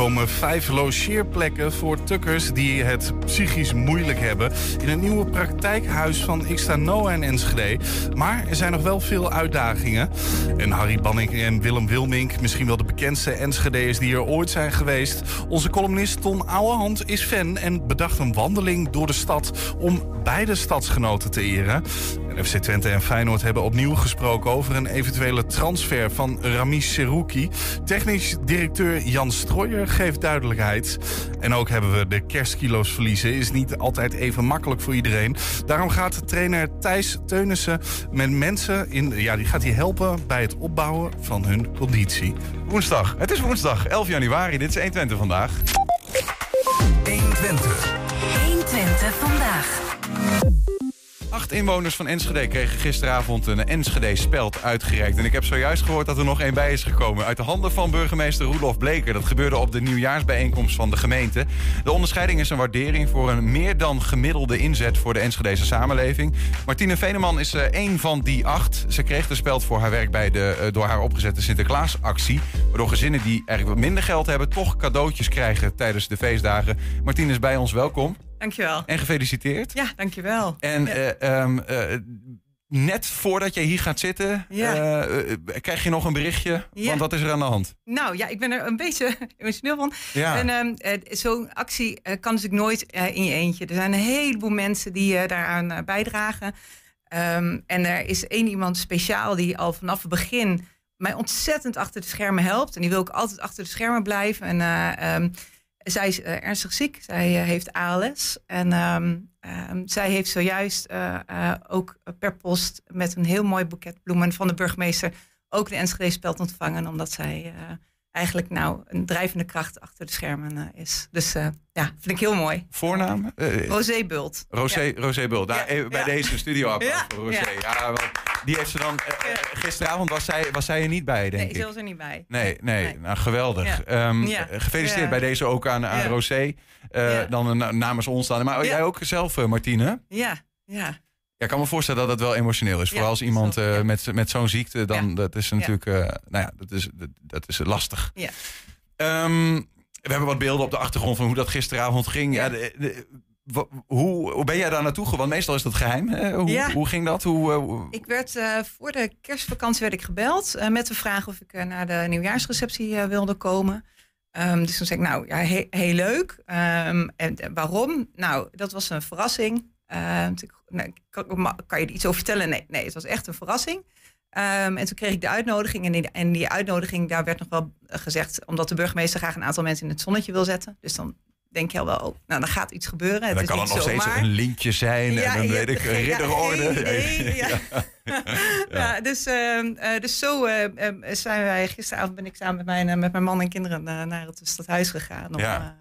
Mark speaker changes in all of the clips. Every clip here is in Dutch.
Speaker 1: komen vijf logeerplekken voor tukkers die het psychisch moeilijk hebben in een nieuwe praktijkhuis van Xtano en Enschede. Maar er zijn nog wel veel uitdagingen. En Harry Banning en Willem Wilmink, misschien wel de bekendste Enschede'ers die er ooit zijn geweest. Onze columnist Ton Ouwehand is fan en bedacht een wandeling door de stad om beide stadsgenoten te eren. En FC Twente en Feyenoord hebben opnieuw gesproken over een eventuele transfer van Ramis Serouki. Technisch directeur Jan Strooijer geeft duidelijkheid. En ook hebben we de kerstkilo's verliezen. Is niet altijd even makkelijk voor iedereen. Daarom gaat trainer Thijs Teunissen met mensen in. Ja, die gaat hij helpen bij het opbouwen van hun conditie.
Speaker 2: Woensdag. Het is woensdag, 11 januari. Dit is 120 vandaag.
Speaker 3: 120.
Speaker 4: 120 vandaag.
Speaker 2: Acht inwoners van Enschede kregen gisteravond een Enschede-speld uitgereikt. En ik heb zojuist gehoord dat er nog één bij is gekomen. Uit de handen van burgemeester Roelof Bleker. Dat gebeurde op de nieuwjaarsbijeenkomst van de gemeente. De onderscheiding is een waardering voor een meer dan gemiddelde inzet voor de Enschedese samenleving. Martine Veneman is eh, één van die acht. Ze kreeg de speld voor haar werk bij de eh, door haar opgezette Sinterklaasactie. Waardoor gezinnen die eigenlijk wat minder geld hebben... toch cadeautjes krijgen tijdens de feestdagen. Martine is bij ons, welkom.
Speaker 5: Dankjewel.
Speaker 2: En gefeliciteerd.
Speaker 5: Ja, dankjewel.
Speaker 2: En
Speaker 5: Ja.
Speaker 2: eh, net voordat je hier gaat zitten,
Speaker 5: Ja.
Speaker 2: eh, krijg je nog een berichtje.
Speaker 5: Ja.
Speaker 2: Want wat is er aan de hand?
Speaker 5: Nou ja, ik ben er een beetje emotioneel van.
Speaker 2: Ja.
Speaker 5: En ehm, eh, zo'n actie kan natuurlijk nooit eh, in je eentje. Er zijn een heleboel mensen die daaraan bijdragen. Ehm, en er is één iemand speciaal die al vanaf het begin mij ontzettend achter de schermen helpt. En die wil ook altijd achter de schermen blijven. En zij is eh, ernstig ziek. Zij eh, heeft ALS. En ehm, ehm, zij heeft zojuist eh, ook per post met een heel mooi boeket bloemen van de burgemeester ook de Enschede speld ontvangen. Omdat zij eigenlijk nou een drijvende kracht achter de schermen eh, is. Dus eh, ja, vind ik heel mooi.
Speaker 2: Voornaam? Eh,
Speaker 5: Rosé Bult.
Speaker 2: Rosé,
Speaker 5: Ja.
Speaker 2: Rosé Bult. Nou,
Speaker 5: Ja,
Speaker 2: even bij
Speaker 5: ja.
Speaker 2: deze studio
Speaker 5: Ja,
Speaker 2: voor Rosé. Ja. die heeft ze dan... gisteravond was zij, was zij er niet bij, denk
Speaker 5: Nee,
Speaker 2: ik.
Speaker 5: ze was er niet bij.
Speaker 2: Nee, nee,
Speaker 5: Nee.
Speaker 2: nou geweldig. Ehm, eh, Gefeliciteerd bij deze ook aan, aan. Rosé. Dan namens ons dan. Maar jij ook zelf, Martine?
Speaker 5: Ja, ja.
Speaker 2: Ja, ik kan me voorstellen dat het wel emotioneel is.
Speaker 5: Ja,
Speaker 2: Vooral als iemand
Speaker 5: zo,
Speaker 2: eh,
Speaker 5: ja.
Speaker 2: met, met zo'n ziekte, dan
Speaker 5: Ja.
Speaker 2: dat is natuurlijk, eh, nou ja, dat is, dat, dat is lastig.
Speaker 5: Ja.
Speaker 2: Ehm, we hebben wat beelden op de achtergrond van hoe dat gisteravond ging. Ja. De- de- hoe, hoe ben jij daar naartoe gegaan? Meestal is dat geheim. Hè? Hoe,
Speaker 5: Ja.
Speaker 2: hoe ging dat? Hoe, eh,
Speaker 5: Ik werd voor de kerstvakantie werd ik gebeld met de vraag of ik naar de nieuwjaarsreceptie wilde komen. Ehm, dus toen zei ik, nou ja, he- heel leuk. Ehm, en waarom? Nou, dat was een verrassing. Ehm, nou, kan, kan je er iets over vertellen? Nee, nee, het was echt een verrassing. Ehm, en toen kreeg ik de uitnodiging. En die, en die uitnodiging, daar werd nog wel eh, gezegd... omdat de burgemeester graag een aantal mensen in het zonnetje wil zetten. Dus dan denk je al wel, oh, nou, dan gaat iets gebeuren. Het
Speaker 2: dan
Speaker 5: is
Speaker 2: kan
Speaker 5: niet
Speaker 2: nog steeds een lintje zijn. en dan weet ik,
Speaker 5: ja,
Speaker 2: ridderorde.
Speaker 5: ja. Dus, dus zo eh, ehm, zijn wij gisteravond ben ik samen met mijn, eh, met mijn man en kinderen naar het stadhuis gegaan. Om
Speaker 2: Ja.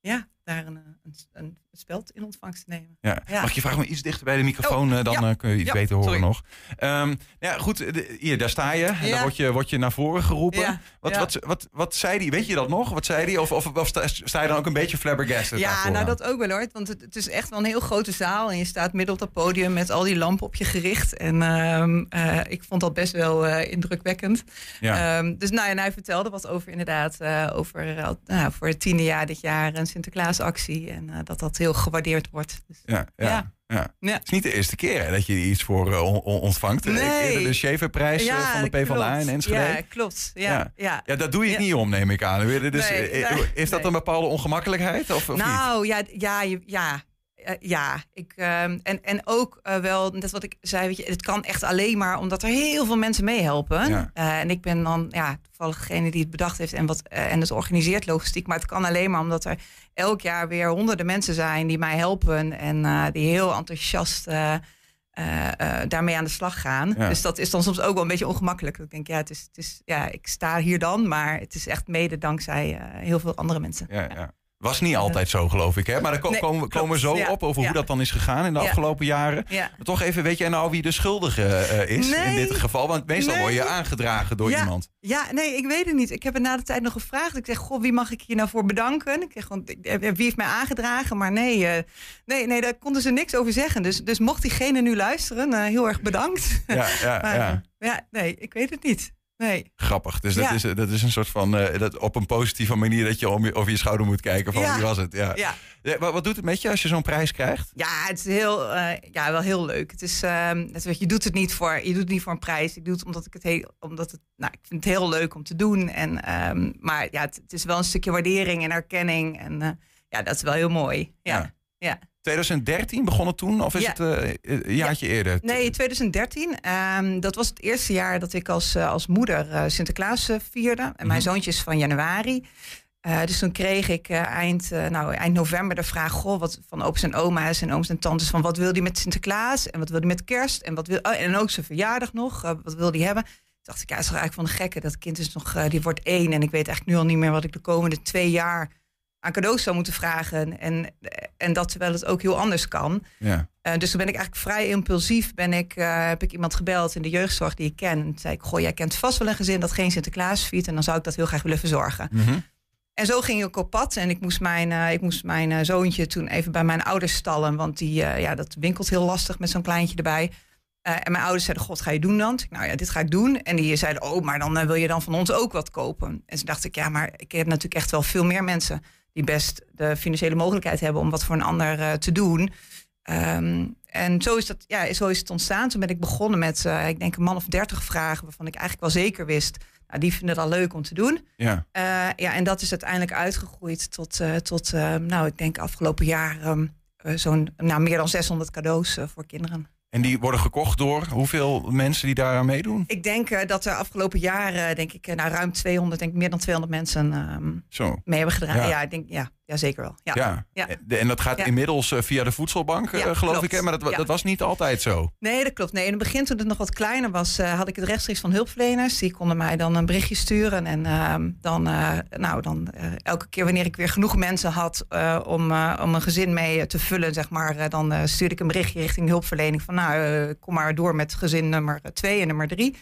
Speaker 5: ja. daar een, eh, een, speld in ontvangst te nemen.
Speaker 2: Ja.
Speaker 5: Ja.
Speaker 2: Mag je vragen om iets dichter bij de microfoon?
Speaker 5: Oh,
Speaker 2: eh, dan
Speaker 5: ja.
Speaker 2: eh, kun je iets
Speaker 5: Ja,
Speaker 2: beter horen
Speaker 5: sorry.
Speaker 2: nog. Ehm, ja, goed. de- hier, daar sta je. En dan word je, word je naar voren geroepen. Wat. Wat, wat, wat zei die? Weet je dat nog? Wat zei die? Of, of, of sta, je dan ook een beetje flabbergasted
Speaker 5: Ja,
Speaker 2: daarvoor
Speaker 5: nou dat ook wel hoor. Want het, het is echt wel een heel grote zaal. En je staat midden op dat podium met al die lampen op je gericht. En ehm, eh, ik vond dat best wel indrukwekkend.
Speaker 2: Ja.
Speaker 5: Ehm, dus nou, en hij vertelde wat over inderdaad, over nou, voor het tiende jaar dit jaar een Sinterklaasactie. En dat dat heel gewaardeerd wordt. Dus,
Speaker 2: Ja, ja, ja.
Speaker 5: Ja. Ja.
Speaker 2: Het is niet de eerste keer hè, dat je iets voor eh, on- on- ontvangt. Eh,
Speaker 5: Nee.
Speaker 2: de Schaeferprijs eh, van de PvdA in Enschede.
Speaker 5: Ja, klopt. Ja,
Speaker 2: Ja.
Speaker 5: ja.
Speaker 2: Ja, dat doe je het niet om, neem ik aan. Dus,
Speaker 5: Nee,
Speaker 2: is dat
Speaker 5: nee.
Speaker 2: een bepaalde ongemakkelijkheid? Of, of niet?
Speaker 5: nou, ja, ja, ja. Eh, ja, ik, ehm, en, en ook eh, wel, net wat ik zei, weet je, het kan echt alleen maar omdat er heel veel mensen meehelpen.
Speaker 2: Ja.
Speaker 5: Eh, en ik ben dan ja, toevallig degene die het bedacht heeft en, wat, en het organiseert logistiek. Maar het kan alleen maar omdat er elk jaar weer honderden mensen zijn die mij helpen en die heel enthousiast daarmee aan de slag gaan.
Speaker 2: Ja.
Speaker 5: Dus dat is dan soms ook wel een beetje ongemakkelijk. Ik denk, ja, het is, het is, ja, ik sta hier dan, maar het is echt mede dankzij heel veel andere mensen.
Speaker 2: Ja, ja. Was niet altijd zo, geloof ik. Hè? Maar daar ko-
Speaker 5: Nee,
Speaker 2: komen, we-
Speaker 5: klopt.
Speaker 2: komen we zo
Speaker 5: Ja,
Speaker 2: op over
Speaker 5: ja.
Speaker 2: hoe dat dan is gegaan in de
Speaker 5: Ja.
Speaker 2: afgelopen jaren.
Speaker 5: Ja.
Speaker 2: Maar toch even, weet jij nou wie de schuldige eh, is in dit geval? Want meestal
Speaker 5: Nee.
Speaker 2: word je aangedragen door iemand.
Speaker 5: Ja, nee, ik weet het niet. Ik heb het na de tijd nog gevraagd. Ik zeg, goh, wie mag ik hier nou voor bedanken? Ik zeg, want, ik- eh, wie heeft mij aangedragen? Maar nee, eh, nee, nee, daar konden ze niks over zeggen. Dus, dus mocht diegene nu luisteren, eh, heel erg bedankt.
Speaker 2: Ja, ja,
Speaker 5: Maar,
Speaker 2: ja.
Speaker 5: eh, ja, nee, ik weet het niet. Nee.
Speaker 2: Grappig. Dus dat,
Speaker 5: Ja.
Speaker 2: is, dat is een soort van, eh, dat, op een positieve manier dat je om je, over je schouder moet kijken van
Speaker 5: Ja.
Speaker 2: wie was het. Ja.
Speaker 5: Ja.
Speaker 2: Ja, wat, wat doet het met je als je zo'n prijs krijgt?
Speaker 5: Ja, het is heel, eh, ja, wel heel leuk. Het is, het, weet je, doet het niet voor, je doet het niet voor een prijs. Ik doe het omdat ik het heel, omdat het, nou, ik vind het heel leuk om te doen. En, ehm, maar ja, het, het is wel een stukje waardering en erkenning. En eh, ja, dat is wel heel mooi. Ja.
Speaker 2: Ja.
Speaker 5: Ja.
Speaker 2: 2013 begon het toen of is
Speaker 5: Ja.
Speaker 2: het eh, een jaartje eerder?
Speaker 5: Nee, 2013. Ehm, dat was het eerste jaar dat ik als, eh, als moeder Sinterklaas vierde. En mijn
Speaker 2: Mhm.
Speaker 5: zoontje is van januari. Dus toen kreeg ik eind, nou, eind november de vraag goh, wat, van opa's en oma's en ooms en tantes... van wat wil die met Sinterklaas en wat wil die met kerst? En, wat wil, oh, en ook zijn verjaardag nog, wat wil die hebben? Toen dacht ik, ja, het is toch eigenlijk van de gekke. Dat kind is nog, die wordt één en ik weet eigenlijk nu al niet meer... wat ik de komende twee jaar aan cadeaus zou moeten vragen. En, en dat terwijl het ook heel anders kan.
Speaker 2: Ja.
Speaker 5: Eh, dus toen ben ik eigenlijk vrij impulsief. Ben ik, eh, heb ik iemand gebeld in de jeugdzorg die ik ken. En zei ik, goh, jij kent vast wel een gezin dat geen Sinterklaas viert. En dan zou ik dat heel graag willen verzorgen.
Speaker 2: Mhm.
Speaker 5: En zo ging ik op pad. En ik moest mijn, eh, ik moest mijn zoontje toen even bij mijn ouders stallen. Want die, ja, dat winkelt heel lastig met zo'n kleintje erbij. En mijn ouders zeiden, god, ga je doen dan? Ik nou ja, dit ga ik doen. En die zeiden, oh, maar dan wil je dan van ons ook wat kopen. En toen dacht ik, ja, maar ik heb natuurlijk echt wel veel meer mensen... die best de financiële mogelijkheid hebben om wat voor een ander eh, te doen. Ehm, en zo is, dat, ja, zo is het ontstaan. Toen ben ik begonnen met, eh, ik denk, een man of dertig vragen... waarvan ik eigenlijk wel zeker wist... Nou, die vinden het al leuk om te doen.
Speaker 2: ja.
Speaker 5: Eh, ja, en dat is uiteindelijk uitgegroeid tot, tot nou, ik denk afgelopen jaar ehm, eh, zo'n nou, meer dan 600 cadeaus voor kinderen.
Speaker 2: En die worden gekocht door hoeveel mensen die daaraan meedoen?
Speaker 5: Ik denk eh, dat er afgelopen jaren, denk ik, eh, nou, ruim 200, denk ik, meer dan 200 mensen ehm,
Speaker 2: Zo.
Speaker 5: mee hebben gedragen.
Speaker 2: Ja.
Speaker 5: Ja, ik denk, ja, ja zeker wel. Ja.
Speaker 2: Ja. En dat gaat
Speaker 5: Ja.
Speaker 2: inmiddels eh, via de voedselbank, eh,
Speaker 5: Ja,
Speaker 2: geloof
Speaker 5: klopt.
Speaker 2: ik. Hè? Maar dat, dat was niet altijd zo.
Speaker 5: Nee, dat klopt. Nee, in het begin, toen het nog wat kleiner was, eh, had ik het rechtstreeks van hulpverleners. Die konden mij dan een berichtje sturen. En ehm, dan, nou, dan elke keer wanneer ik weer genoeg mensen had om, om een gezin mee te vullen, zeg maar, dan stuurde ik een berichtje richting hulpverlening van, nou, kom maar door met gezin nummer twee en nummer drie.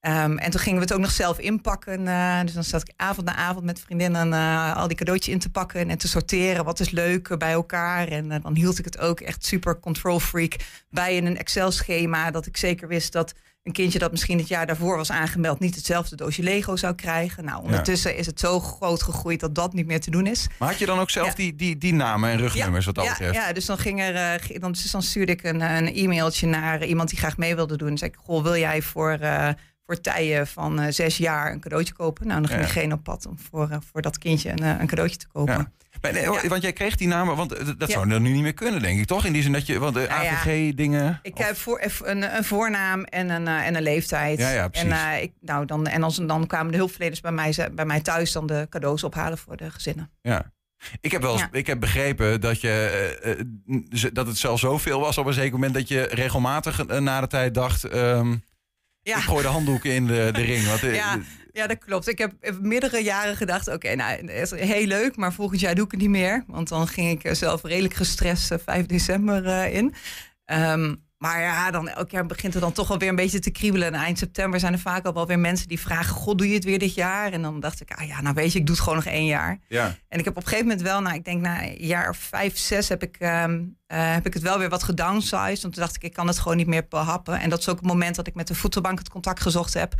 Speaker 5: Ehm, en toen gingen we het ook nog zelf inpakken. eh, dus dan zat ik avond na avond met vriendinnen eh, al die cadeautjes in te pakken en te sorteren. Wat is leuk bij elkaar. En eh, dan hield ik het ook echt super control freak bij in een Excel-schema. Dat ik zeker wist dat een kindje dat misschien het jaar daarvoor was aangemeld... niet hetzelfde doosje Lego zou krijgen. Nou, ondertussen is het zo groot gegroeid dat dat niet meer te doen is.
Speaker 2: Maar had je dan ook zelf
Speaker 5: Ja.
Speaker 2: die, die, die namen en rugnummers wat dat
Speaker 5: ja,
Speaker 2: betreft?
Speaker 5: ja, dus dan, ging er, dan, dus dan stuurde ik een, een e-mailtje naar iemand die graag mee wilde doen. Dan zei ik, goh, wil jij voor, voor Tijen van eh, zes jaar een cadeautje kopen? Nou, dan ging diegene op pad om voor, eh, voor dat kindje een, eh, een cadeautje te kopen.
Speaker 2: Ja. Maar nee. Want jij kreeg die namen, want dat zou dan nu niet meer kunnen, denk ik, toch? In die zin dat je, want de
Speaker 5: Nou.
Speaker 2: AVG-dingen...
Speaker 5: Ik heb voor, een, een voornaam en een, en een leeftijd.
Speaker 2: Ja, ja, precies.
Speaker 5: En, ik, nou, dan, en als, dan kwamen de hulpverleners bij mij, bij mij thuis dan de cadeaus ophalen voor de gezinnen.
Speaker 2: Ja. Ik heb wel eens,
Speaker 5: Ja.
Speaker 2: ik heb begrepen dat, je, dat het zelfs zoveel was op een zeker moment dat je regelmatig na de tijd dacht. ehm,
Speaker 5: Ja.
Speaker 2: Ik gooi de handdoeken in de, de ring. Want, eh,
Speaker 5: Ja, ja, dat klopt. Ik heb heb meerdere jaren gedacht, oké, nou, is heel leuk, maar volgend jaar doe ik het niet meer. Want dan ging ik eh, zelf redelijk gestrest eh, 5 december eh, in. Ehm, maar ja, dan elk jaar begint het dan toch wel weer een beetje te kriebelen. En eind september zijn er vaak al wel weer mensen die vragen, god, doe je het weer dit jaar? En dan dacht ik, ah ja, nou weet je, ik doe het gewoon nog één jaar.
Speaker 2: ja.
Speaker 5: En ik heb op een gegeven moment wel, nou, ik denk na een jaar of vijf, zes heb ik, ehm, eh, heb ik het wel weer wat gedownsized. Want toen dacht ik, ik kan het gewoon niet meer behappen. En dat is ook het moment dat ik met de voedselbank het contact gezocht heb.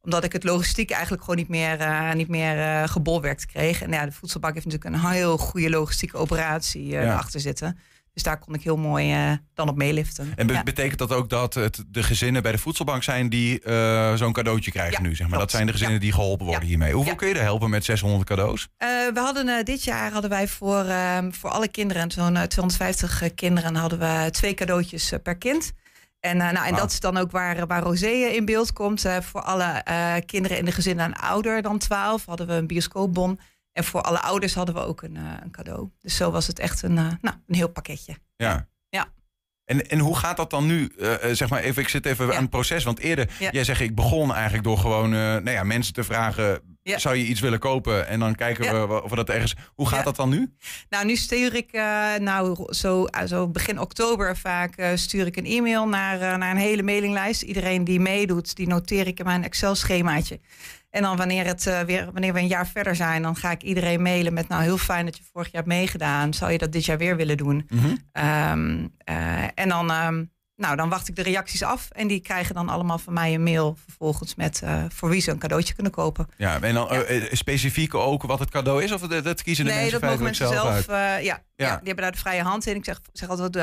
Speaker 5: Omdat ik het logistiek eigenlijk gewoon niet meer, eh, niet meer eh, gebolwerkt kreeg. En ja, de voedselbank heeft natuurlijk een heel goede logistieke operatie
Speaker 2: Ja.
Speaker 5: achter zitten. Dus daar kon ik heel mooi eh, dan op meeliften.
Speaker 2: En be-
Speaker 5: Ja.
Speaker 2: betekent dat ook dat het de gezinnen bij de voedselbank zijn die eh, zo'n cadeautje krijgen
Speaker 5: Ja,
Speaker 2: nu? Zeg maar. Dat zijn de gezinnen
Speaker 5: Ja.
Speaker 2: die geholpen worden hiermee. Hoeveel kun je er helpen met 600 cadeaus?
Speaker 5: Eh, we hadden dit jaar hadden wij voor, ehm, voor alle kinderen, zo'n eh, 250 kinderen, hadden we twee cadeautjes per kind. En, nou, en dat is dan ook waar, waar Rosé in beeld komt. Voor alle kinderen in de gezinnen en ouder dan 12 hadden we een bioscoopbon. En voor alle ouders hadden we ook een, eh, een cadeau. Dus zo was het echt een, eh, nou, een heel pakketje.
Speaker 2: Ja.
Speaker 5: Ja.
Speaker 2: En, en hoe gaat dat dan nu? Eh, zeg maar even, ik zit even
Speaker 5: Ja.
Speaker 2: aan het proces. Want eerder,
Speaker 5: Ja.
Speaker 2: jij zegt, ik begon eigenlijk door gewoon eh, nou ja, mensen te vragen:
Speaker 5: Ja.
Speaker 2: zou je iets willen kopen? En dan kijken we of we dat ergens. Hoe gaat dat dan nu?
Speaker 5: Nou, nu stuur ik, nou, zo, zo begin oktober vaak stuur ik een e-mail naar, naar een hele mailinglijst. Iedereen die meedoet, die noteer ik in mijn Excel-schemaatje. En dan wanneer, het, eh, weer, wanneer we een jaar verder zijn, dan ga ik iedereen mailen met... nou, heel fijn dat je vorig jaar hebt meegedaan. Zou je dat dit jaar weer willen doen?
Speaker 2: Mhm.
Speaker 5: Ehm, eh, en dan, ehm, nou, dan wacht ik de reacties af. En die krijgen dan allemaal van mij een mail vervolgens met eh, voor wie ze een cadeautje kunnen kopen.
Speaker 2: Ja, en dan
Speaker 5: Ja.
Speaker 2: specifiek ook wat het cadeau is? Of dat, dat kiezen de
Speaker 5: nee,
Speaker 2: mensen
Speaker 5: dat mogen mensen zelf.
Speaker 2: uit?
Speaker 5: eh, ja,
Speaker 2: Ja.
Speaker 5: ja. die hebben daar de vrije hand in. Ik zeg, zeg altijd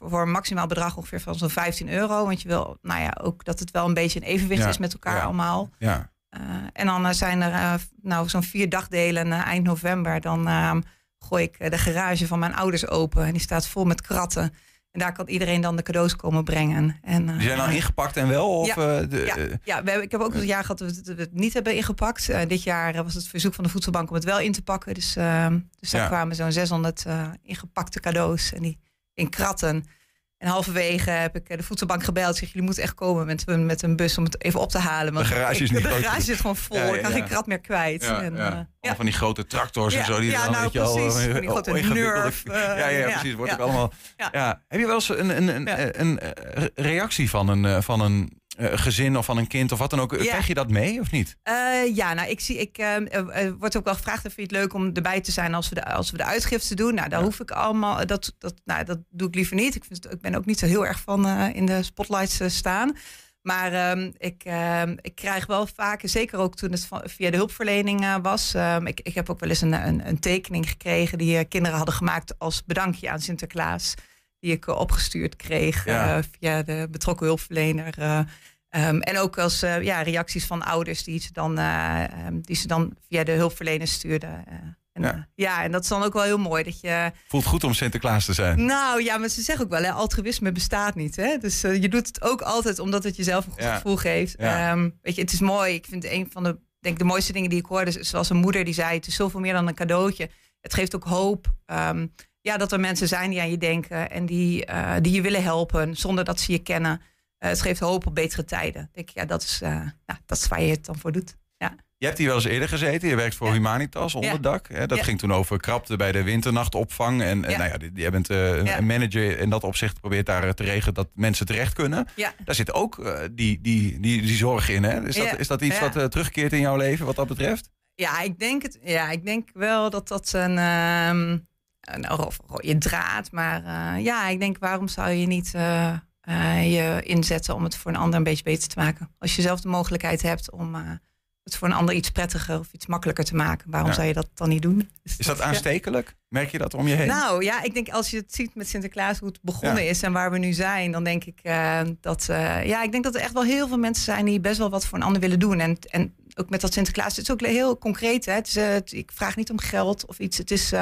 Speaker 5: voor een maximaal bedrag ongeveer van zo'n 15 euro. Want je wil, nou ja, ook dat het wel een beetje in evenwicht
Speaker 2: Ja,
Speaker 5: is met elkaar allemaal.
Speaker 2: Ja.
Speaker 5: Eh, en dan eh, zijn er eh, nou, zo'n vier dagdelen eind november. Dan eh, gooi ik de garage van mijn ouders open. En die staat vol met kratten. En daar kan iedereen dan de cadeaus komen brengen. En, eh,
Speaker 2: Die zijn dan ingepakt en wel? Of,
Speaker 5: Ja.
Speaker 2: de,
Speaker 5: ja, ja we hebben, ik heb ook een jaar gehad dat we het, het niet hebben ingepakt. Dit jaar was het verzoek van de voedselbank om het wel in te pakken. Dus, eh, dus daar
Speaker 2: Ja.
Speaker 5: kwamen zo'n 600 eh, ingepakte cadeaus. En die in kratten. En halverwege heb ik eh, de voedselbank gebeld. Zeg, jullie moeten echt komen met, een- met een bus om het even op te halen. Want
Speaker 2: De garage is
Speaker 5: ik-
Speaker 2: niet
Speaker 5: De garage zit gewoon vol.
Speaker 2: Ja, ja,
Speaker 5: Ik
Speaker 2: ja.
Speaker 5: geen krat meer kwijt.
Speaker 2: ja,
Speaker 5: en,
Speaker 2: ja.
Speaker 5: eh,
Speaker 2: van die grote tractors en zo. Die
Speaker 5: ja,
Speaker 2: dan,
Speaker 5: nou, precies.
Speaker 2: eh,
Speaker 5: Van die grote Nerf, eh,
Speaker 2: ja, ja, precies. Wordt ook allemaal... Ja. Heb je wel eens een, een, een, een, reactie van een, eh, van een eh, gezin of van een kind of wat dan ook?
Speaker 5: Ja.
Speaker 2: Krijg je dat mee of niet?
Speaker 5: Eh, ja, nou, ik zie, ik eh, eh, eh, wordt ook wel gevraagd: vind je het leuk om erbij te zijn als we de, als we de uitgifte doen? Nou, daar
Speaker 2: Ja.
Speaker 5: hoef ik allemaal, dat, dat, nou, dat doe ik liever niet. Ik, vind ik ben ook niet zo heel erg van eh, in de spotlights eh, staan. Maar ehm, ik, ehm, ik krijg wel vaak, zeker ook toen het van- via de hulpverlening eh, was. ehm, ik, ik heb ook wel eens een, een, een tekening gekregen die eh, kinderen hadden gemaakt als bedankje aan Sinterklaas. Die ik eh, opgestuurd kreeg
Speaker 2: Ja.
Speaker 5: eh, via de betrokken hulpverlener. eh. Ehm, en ook als ja, reacties van ouders die ze dan, eh, ehm, die ze dan via de hulpverlener stuurden. en,
Speaker 2: Ja.
Speaker 5: en dat is dan ook wel heel mooi dat je.
Speaker 2: Voelt goed om Sinterklaas te zijn.
Speaker 5: Nou ja, maar ze zeggen ook wel, hè, altruïsme bestaat niet. Hè? Dus je doet het ook altijd omdat het jezelf een goed
Speaker 2: Ja.
Speaker 5: gevoel geeft.
Speaker 2: Ja.
Speaker 5: Ehm, weet je, het is mooi. Ik vind een van de, denk de mooiste dingen die ik hoorde, zoals een moeder die zei: het is zoveel meer dan een cadeautje. Het geeft ook hoop. Ja, dat er mensen zijn die aan je denken en die, eh, die je willen helpen zonder dat ze je kennen. Eh, het geeft hoop op betere tijden. Ik denk, ja, dat is, eh, nou, dat is waar je het dan voor doet. Ja.
Speaker 2: Je hebt hier wel eens eerder gezeten. Je werkt voor
Speaker 5: Ja.
Speaker 2: Humanitas, onderdak. Hè, dat
Speaker 5: Ja.
Speaker 2: ging toen over krapte bij de winternachtopvang. En, nou ja, jij bent een manager in dat opzicht. Probeert daar te regelen dat mensen terecht kunnen.
Speaker 5: Ja.
Speaker 2: Daar zit ook die, die, die, die zorg in. Hè? Is, dat,
Speaker 5: Ja.
Speaker 2: is dat iets wat terugkeert in jouw leven wat dat betreft?
Speaker 5: Ja, ik denk, het, ja, ik denk wel dat dat een, ehm een of, je draad. Maar eh, ja, ik denk waarom zou je niet eh, eh, je inzetten om het voor een ander een beetje beter te maken? Als je zelf de mogelijkheid hebt om het voor een ander iets prettiger of iets makkelijker te maken, waarom
Speaker 2: Ja.
Speaker 5: zou je dat dan niet doen? Dus
Speaker 2: Is dat aanstekelijk? Merk je dat om je heen?
Speaker 5: Nou ja, ik denk als je het ziet met Sinterklaas, hoe het begonnen
Speaker 2: Ja.
Speaker 5: is en waar we nu zijn, dan denk ik dat. ja, ik denk dat er echt wel heel veel mensen zijn die best wel wat voor een ander willen doen. En, en ook met dat Sinterklaas, het is ook heel concreet. Hè? Het is, ik vraag niet om geld of iets. Het is.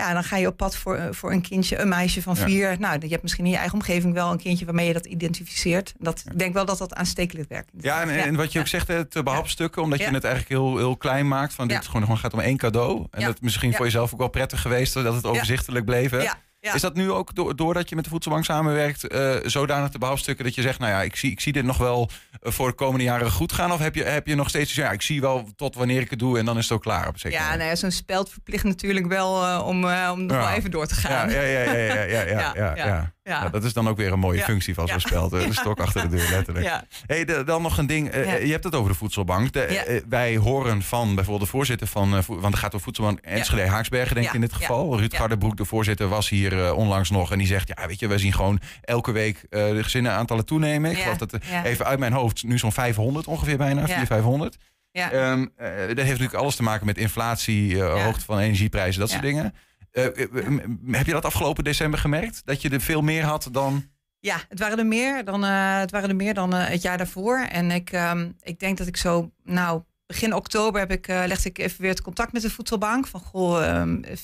Speaker 5: Eh, ja, dan ga je op pad voor, eh, voor een kindje, een meisje van
Speaker 2: Ja.
Speaker 5: vier. Nou, je hebt misschien in je eigen omgeving wel een kindje waarmee je dat identificeert. Dat, Ik denk wel dat dat aanstekelijk werkt.
Speaker 2: Ja, en, en wat je ook zegt, hè, te behapstukken, omdat je het eigenlijk heel, heel klein maakt. Van dit gewoon, gewoon gaat om één cadeau. En dat misschien voor jezelf ook wel prettig geweest dat het overzichtelijk bleef. Hè?
Speaker 5: Ja,
Speaker 2: is dat nu ook doordat je met de voedselbank samenwerkt, eh, zodanig de bouwstukken dat je zegt, nou ja, ik zie, ik zie dit nog wel eh, voor de komende jaren goed gaan? Of heb je, heb je nog steeds, ja, ik zie wel tot wanneer ik het doe en dan is het ook klaar op
Speaker 5: Ja, nou ja, zo'n speld verplicht natuurlijk wel eh, om, om nog wel even door te gaan.
Speaker 2: Ja, ja, ja, ja, ja, ja. ja, ja
Speaker 5: ja.
Speaker 2: Ja, dat is dan ook weer een mooie
Speaker 5: Ja.
Speaker 2: functie van zo'n
Speaker 5: Ja.
Speaker 2: De stok achter de deur, letterlijk. Hey, de- dan nog een ding. eh. Je hebt het over de voedselbank. De, eh, wij horen van bijvoorbeeld de voorzitter van... eh, want het gaat over voedselbank Enschede Haaksbergen, denk ik in dit geval. Ruud
Speaker 5: Ja.
Speaker 2: Gardebroek, de voorzitter, was hier onlangs nog. En die zegt, ja, weet je, wij zien gewoon elke week de gezinnen aantallen toenemen. Ik geloof dat even uit mijn hoofd nu zo'n 500 ongeveer bijna. 400, 500.
Speaker 5: Ja.
Speaker 2: Ehm, eh, dat heeft natuurlijk alles te maken met inflatie, hoogte van energieprijzen, dat soort dingen. Eh, eh, m- Heb je dat afgelopen december gemerkt? Dat je er veel meer had dan...
Speaker 5: Ja, het waren er meer dan, eh, het, waren er meer dan eh, het jaar daarvoor. En ik, ehm, ik denk dat ik zo, nou, begin oktober heb ik, eh, legde ik even weer het contact met de voedselbank. Van goh,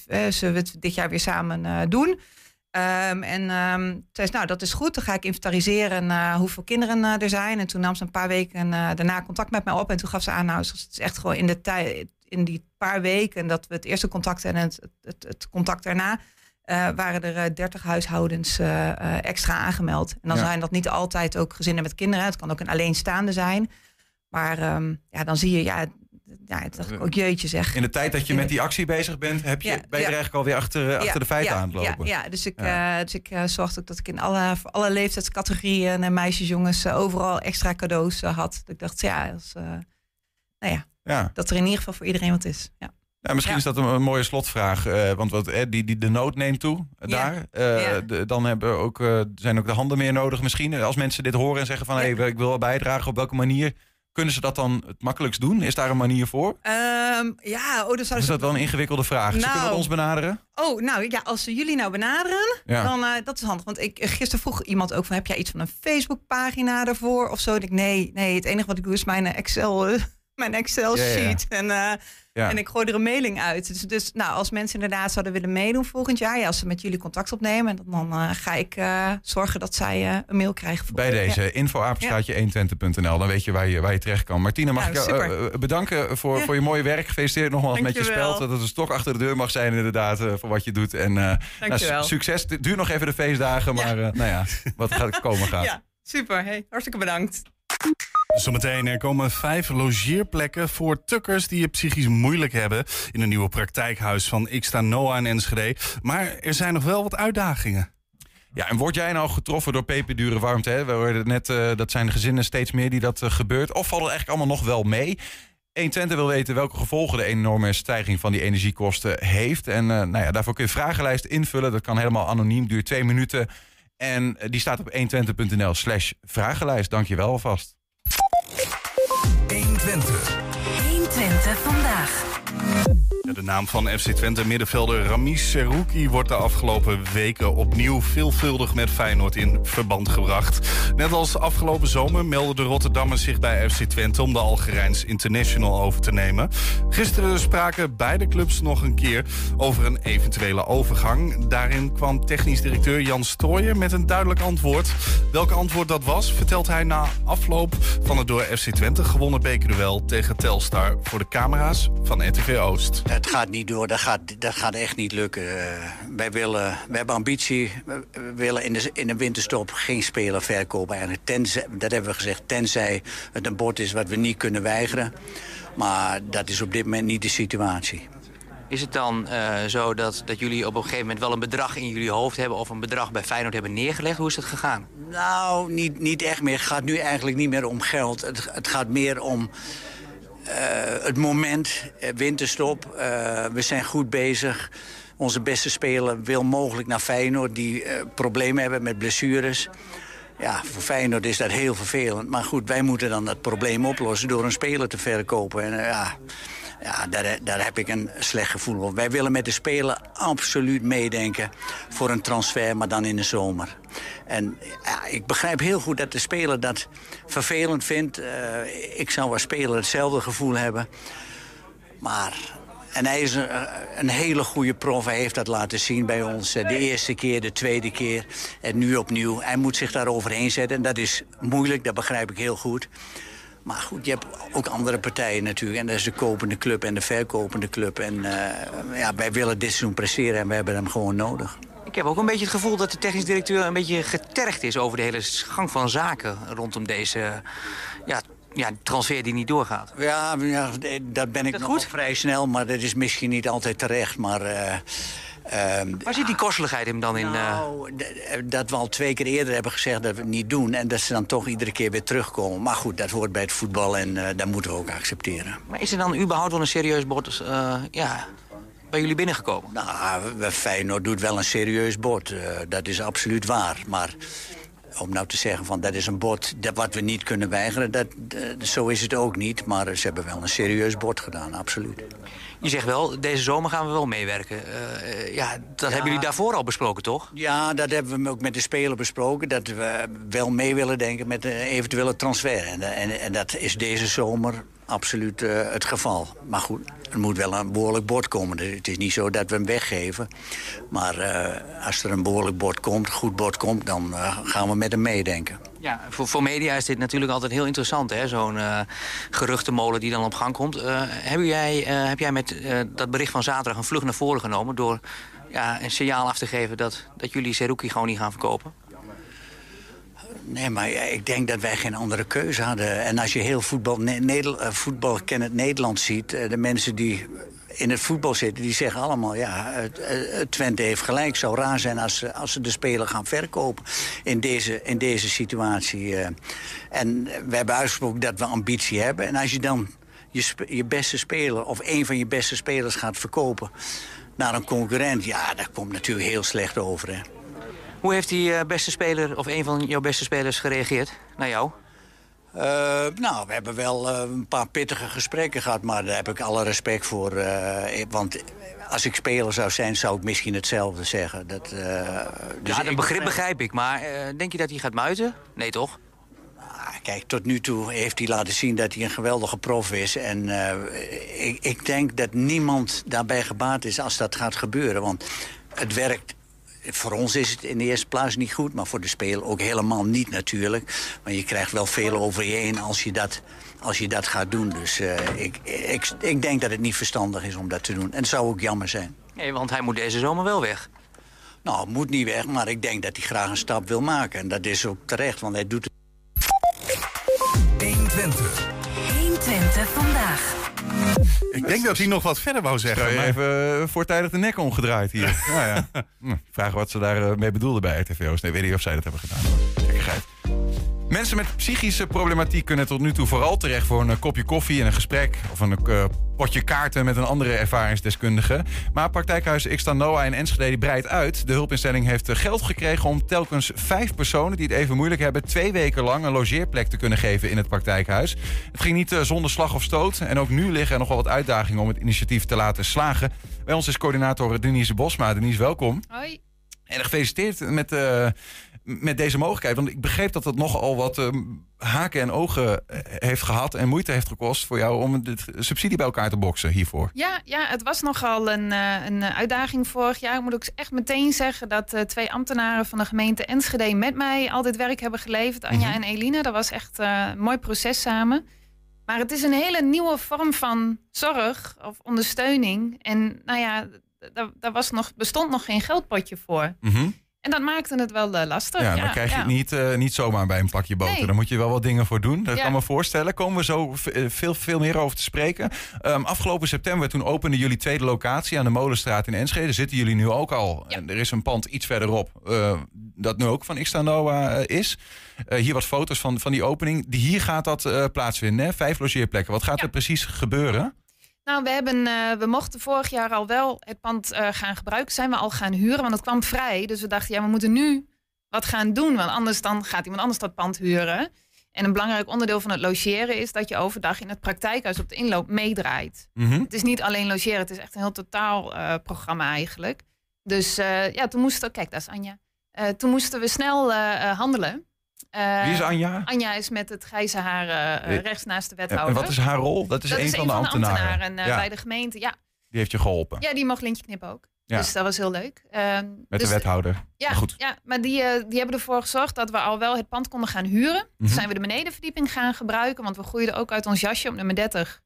Speaker 5: eh, zullen we het dit jaar weer samen eh, doen? Ehm, en ehm zei ze, nou, dat is goed. Dan ga ik inventariseren eh, hoeveel kinderen eh, er zijn. En toen nam ze een paar weken eh, daarna contact met mij op. En toen gaf ze aan, nou, het is echt gewoon in de tijd, in die paar weken dat we het eerste contact en het, het, het contact daarna, eh, waren er eh, 30 huishoudens eh, eh, extra aangemeld. En dan
Speaker 2: Ja.
Speaker 5: zijn dat niet altijd ook gezinnen met kinderen. Het kan ook een alleenstaande zijn. Maar ehm, ja, dan zie je, ja, ja, toen dacht ik ook jeetje zeg.
Speaker 2: In de tijd dat je met die actie bezig bent, heb je,
Speaker 5: Ja,
Speaker 2: ben je er eigenlijk alweer achter, eh, achter de feiten
Speaker 5: ja,
Speaker 2: aan het lopen.
Speaker 5: Ja, ja dus ik, eh, dus ik eh, zorgde ook dat ik in alle, alle leeftijdscategorieën en meisjes, jongens, eh, overal extra cadeaus eh, had. Dat ik dacht, ja, als, eh, nou ja,
Speaker 2: Ja.
Speaker 5: dat er in ieder geval voor iedereen wat is. Ja.
Speaker 2: Ja, misschien
Speaker 5: Ja.
Speaker 2: is dat een, een mooie slotvraag. eh, want wat, eh, die, die, de nood neemt toe eh,
Speaker 5: Ja.
Speaker 2: daar. Eh,
Speaker 5: Ja.
Speaker 2: de- dan hebben we ook, eh, zijn ook de handen meer nodig misschien. Als mensen dit horen en zeggen van...
Speaker 5: Ja.
Speaker 2: Hey, ik wil wel bijdragen, op welke manier... Kunnen ze dat dan het makkelijkst doen? Is daar een manier voor?
Speaker 5: Ehm, ja, oh,
Speaker 2: is
Speaker 5: ze...
Speaker 2: dat wel een ingewikkelde vraag? Ze
Speaker 5: Nou.
Speaker 2: kunnen ons benaderen?
Speaker 5: Oh, nou ja, als ze jullie nou benaderen,
Speaker 2: Ja.
Speaker 5: dan uh, dat is handig. Want ik, gisteren vroeg iemand ook van, heb jij iets van een Facebookpagina daarvoor of zo? En ik, nee, nee, het enige wat ik doe is mijn Excel, uh, mijn Excel
Speaker 2: Ja, ja, ja.
Speaker 5: sheet. En, uh,
Speaker 2: Ja.
Speaker 5: en ik gooi er een mailing uit. Dus, dus nou, als mensen inderdaad zouden willen meedoen volgend jaar, ja, als ze met jullie contact opnemen, dan, uh, ga ik uh, zorgen dat zij een mail krijgen. Voor
Speaker 2: Bij deze ja. info-apenstaatje 120.nl. Dan weet je waar, je waar je terecht kan. Martina, mag
Speaker 5: Nou,
Speaker 2: ik jou bedanken voor, voor je mooie werk. Gefeliciteerd nogmaals
Speaker 5: Dank
Speaker 2: met je, je speld. Dat het een stok achter de deur mag zijn inderdaad voor wat je doet. En nou, succes. Het duurt nog even de feestdagen, maar nou ja, wat gaat komen gaat.
Speaker 5: Ja, super. Hey, hartstikke bedankt.
Speaker 1: Zometeen er komen vijf logeerplekken voor tukkers die het psychisch moeilijk hebben in een nieuwe praktijkhuis van Xta Noah en Enschede. Maar er zijn nog wel wat uitdagingen.
Speaker 2: Ja, en word jij nou getroffen door peperdure warmte? Hè? We hoorden net, uh, dat zijn gezinnen steeds meer die dat uh, gebeurt. Of valt het eigenlijk allemaal nog wel mee? 120 wil weten welke gevolgen de enorme stijging van die energiekosten heeft. En uh, nou ja, daarvoor kun je vragenlijst invullen. Dat kan helemaal anoniem, duurt twee minuten. En die staat op 120.nl slash vragenlijst. Dank je wel alvast.
Speaker 4: 120. 120 vandaag.
Speaker 1: De naam van FC Twente middenvelder Ramis Serouki wordt de afgelopen weken opnieuw veelvuldig met Feyenoord in verband gebracht. Net als afgelopen zomer meldden de Rotterdammers zich bij FC Twente om de Algerijns International over te nemen. Gisteren spraken beide clubs nog een keer over een eventuele overgang. Daarin kwam technisch directeur Jan Strooijer met een duidelijk antwoord. Welk antwoord dat was, vertelt hij na afloop van het door FC Twente gewonnen bekerduel tegen Telstar voor de camera's van RTV Oost.
Speaker 3: Het gaat niet door, dat gaat, dat gaat echt niet lukken. Uh, wij, willen, wij hebben ambitie, we willen in de, in de winterstop geen speler verkopen. Eigenlijk. Tenzij, dat hebben we gezegd, tenzij het een bord is wat we niet kunnen weigeren. Maar dat is op dit moment niet de situatie.
Speaker 6: Is het dan uh, zo dat, dat jullie op een gegeven moment wel een bedrag in jullie hoofd hebben... of een bedrag bij Feyenoord hebben neergelegd? Hoe is dat gegaan?
Speaker 3: Nou, niet, niet echt meer. Het gaat nu eigenlijk niet meer om geld. Het, het gaat meer om... Uh, het moment, uh, winterstop, uh, we zijn goed bezig. Onze beste speler wil mogelijk naar Feyenoord... die problemen hebben met blessures. Ja, voor Feyenoord is dat heel vervelend. Maar goed, wij moeten dan dat probleem oplossen... door een speler te verkopen. En ja, ja daar, daar heb ik een slecht gevoel over. Wij willen met de speler absoluut meedenken... voor een transfer, maar dan in de zomer. En ja, ik begrijp heel goed dat de speler dat vervelend vindt. Uh, ik zou als speler hetzelfde gevoel hebben. Maar... En hij is een, hele goede prof. Hij heeft dat laten zien bij ons. De eerste keer, de tweede keer. En nu opnieuw. Hij moet zich daar overheen zetten. En dat is moeilijk, dat begrijp ik heel goed. Maar goed, je hebt ook andere partijen natuurlijk. En dat is de kopende club en de verkopende club. En uh, ja, wij willen dit seizoen presteren en we hebben hem gewoon nodig.
Speaker 6: Ik heb ook een beetje het gevoel dat de technisch directeur een beetje getergd is... over de hele gang van zaken rondom deze ja, ja, transfer die niet doorgaat.
Speaker 3: Ja, ja dat ben ik
Speaker 6: dat
Speaker 3: nog
Speaker 6: goed?
Speaker 3: vrij snel, maar dat is misschien niet altijd terecht. Maar, uh,
Speaker 6: uh, Waar zit die kosteligheid hem dan in?
Speaker 3: Nou, dat we al twee keer eerder hebben gezegd dat we het niet doen... en dat ze dan toch iedere keer weer terugkomen. Maar goed, dat hoort bij het voetbal en uh, dat moeten we ook accepteren.
Speaker 6: Maar is er dan überhaupt wel een serieus bord ja, bij jullie binnengekomen?
Speaker 3: Nou, Feyenoord doet wel een serieus bord. dat is absoluut waar, maar om nou te zeggen van dat is een bod dat wat we niet kunnen weigeren, dat, dat, zo is het ook niet. Maar ze hebben wel een serieus bod gedaan, absoluut.
Speaker 6: Je zegt wel, deze zomer gaan we wel meewerken. Uh, ja, dat ja. hebben jullie daarvoor al besproken, toch?
Speaker 3: Ja, dat hebben we ook met de speler besproken. Dat we wel mee willen denken met een eventuele transfer. En, en, en dat is deze zomer absoluut uh, het geval. Maar goed, er moet wel een behoorlijk bord komen. Het is niet zo dat we hem weggeven. Maar uh, als er een behoorlijk bord komt, goed bord komt... dan uh, gaan we met hem meedenken.
Speaker 6: Ja, voor, voor media is dit natuurlijk altijd heel interessant, hè? Zo'n geruchtenmolen die dan op gang komt. heb, jij, heb jij met dat bericht van zaterdag een vlug naar voren genomen... door ja, een signaal af te geven dat, dat jullie Seruki gewoon niet gaan verkopen?
Speaker 3: Nee, maar ik denk dat wij geen andere keuze hadden. En als je heel voetbal, ne voetbal kennend Nederland ziet... de mensen die in het voetbal zitten, die zeggen allemaal... ja, Twente heeft gelijk. Het zou raar zijn als, ze- als ze de speler gaan verkopen in deze, in deze situatie. eh. En we hebben uitgesproken dat we ambitie hebben. En als je dan je, je beste speler of een van je beste spelers gaat verkopen naar een concurrent, ja, dat komt natuurlijk heel slecht over. Hè.
Speaker 6: Hoe heeft die eh, beste speler of een van jouw beste spelers gereageerd naar jou?
Speaker 3: Eh, nou, we hebben wel eh, een paar pittige gesprekken gehad, maar daar heb ik alle respect voor. want als ik speler zou zijn, zou ik misschien hetzelfde zeggen. Dat, dus
Speaker 6: ja, dat begrip begrijp ik, maar denk je dat hij gaat muiten? Nee, toch?
Speaker 3: Ah, Kijk, tot nu toe heeft hij laten zien dat hij een geweldige prof is. En ik, ik denk dat niemand daarbij gebaat is als dat gaat gebeuren. Want het werkt... Voor ons is het in de eerste plaats niet goed, maar voor de speler ook helemaal niet natuurlijk. Want je krijgt wel veel over je heen als je dat, als je dat gaat doen. Dus eh, ik, ik, ik denk dat het niet verstandig is om dat te doen. En het zou ook jammer zijn.
Speaker 6: Nee, want hij moet deze zomer wel weg.
Speaker 3: Nou, moet niet weg, maar ik denk dat hij graag een stap wil maken. En dat is ook terecht, want hij doet het
Speaker 7: 120.
Speaker 4: 120 vandaag.
Speaker 1: Ik denk dat hij nog wat verder wou zeggen. Maar-
Speaker 2: even eh, voortijdig de nek omgedraaid hier? ja, ja. Hm, Vragen wat ze daarmee mee bedoelden bij RTVO's. Nee, weet niet of zij dat hebben gedaan. hoor. Gekkigheid. Mensen met psychische problematiek kunnen tot nu toe vooral terecht voor een eh, kopje koffie en een gesprek. Of een eh, potje kaarten met een andere ervaringsdeskundige. Maar praktijkhuis Xta Noah in Enschede die breidt uit. De hulpinstelling heeft eh, geld gekregen om telkens vijf personen die het even moeilijk hebben... twee weken lang een logeerplek te kunnen geven in het praktijkhuis. Het ging niet zonder slag of stoot. En ook nu liggen er nog wel wat uitdagingen om het initiatief te laten slagen. Bij ons is coördinator Denise Bosma. Denise, welkom.
Speaker 8: Hoi.
Speaker 2: En gefeliciteerd met, eh, met deze mogelijkheid. Want ik begreep dat het nogal wat eh, haken en ogen eh, heeft gehad... en moeite heeft gekost voor jou om de subsidie bij elkaar te boksen hiervoor.
Speaker 8: Ja, ja, het was nogal een, eh, een eh, uitdaging vorig jaar. Ik moet ook echt meteen zeggen dat eh, twee ambtenaren van de gemeente Enschede met mij al dit werk hebben geleverd. Anja en Eline. Dat was echt eh, een mooi proces samen. Maar het is een hele nieuwe vorm van zorg of ondersteuning. En nou ja, daar, daar was nog, bestond nog geen geldpotje voor.
Speaker 2: Mhm.
Speaker 8: En dat maakte het wel eh, lastig.
Speaker 2: Ja, dan krijg je
Speaker 8: ja.
Speaker 2: het niet, eh, niet zomaar bij een pakje boter.
Speaker 8: Nee.
Speaker 2: Daar moet je wel wat dingen voor doen. Dat
Speaker 8: Ja.
Speaker 2: kan me voorstellen. Komen we zo eh, veel, veel meer over te spreken. Ehm, afgelopen september, toen opende jullie tweede locatie aan de Molenstraat in Enschede. Zitten jullie nu ook al.
Speaker 8: Ja.
Speaker 2: En er is een pand iets verderop dat nu ook van Xta Noah eh, is. Hier wat foto's van, van die opening. Die, hier gaat dat plaatsvinden, hè? Vijf logeerplekken. Wat gaat er precies gebeuren?
Speaker 8: Nou, we, hebben, eh, we mochten vorig jaar al wel het pand eh, gaan gebruiken. Zijn we al gaan huren, want het kwam vrij. Dus we dachten, ja, we moeten nu wat gaan doen. Want anders dan gaat iemand anders dat pand huren. En een belangrijk onderdeel van het logeren is dat je overdag in het praktijkhuis op de inloop meedraait.
Speaker 2: Mhm.
Speaker 8: Het is niet alleen logeren, het is echt een heel totaal eh, programma eigenlijk. Dus ja, toen moesten, kijk, daar is Anja. Toen moesten we snel handelen. Eh,
Speaker 2: Wie is Anja?
Speaker 8: Anja is met het grijze haar eh, rechts naast de wethouder.
Speaker 2: en wat is haar rol? Dat is
Speaker 8: dat
Speaker 2: een
Speaker 8: is
Speaker 2: van
Speaker 8: een
Speaker 2: de
Speaker 8: van de
Speaker 2: ambtenaren.
Speaker 8: ambtenaren eh,
Speaker 2: ja,
Speaker 8: bij de gemeente. Ja,
Speaker 2: die heeft je geholpen.
Speaker 8: ja, die mocht lintje knippen ook.
Speaker 2: Ja.
Speaker 8: Dus dat was heel leuk. Ehm,
Speaker 2: Met
Speaker 8: dus,
Speaker 2: de wethouder.
Speaker 8: Ja,
Speaker 2: Maar goed.
Speaker 8: ja maar die, die hebben ervoor gezorgd dat we al wel het pand konden gaan huren. Toen zijn we de benedenverdieping gaan gebruiken, want we groeiden ook uit ons jasje op nummer 30.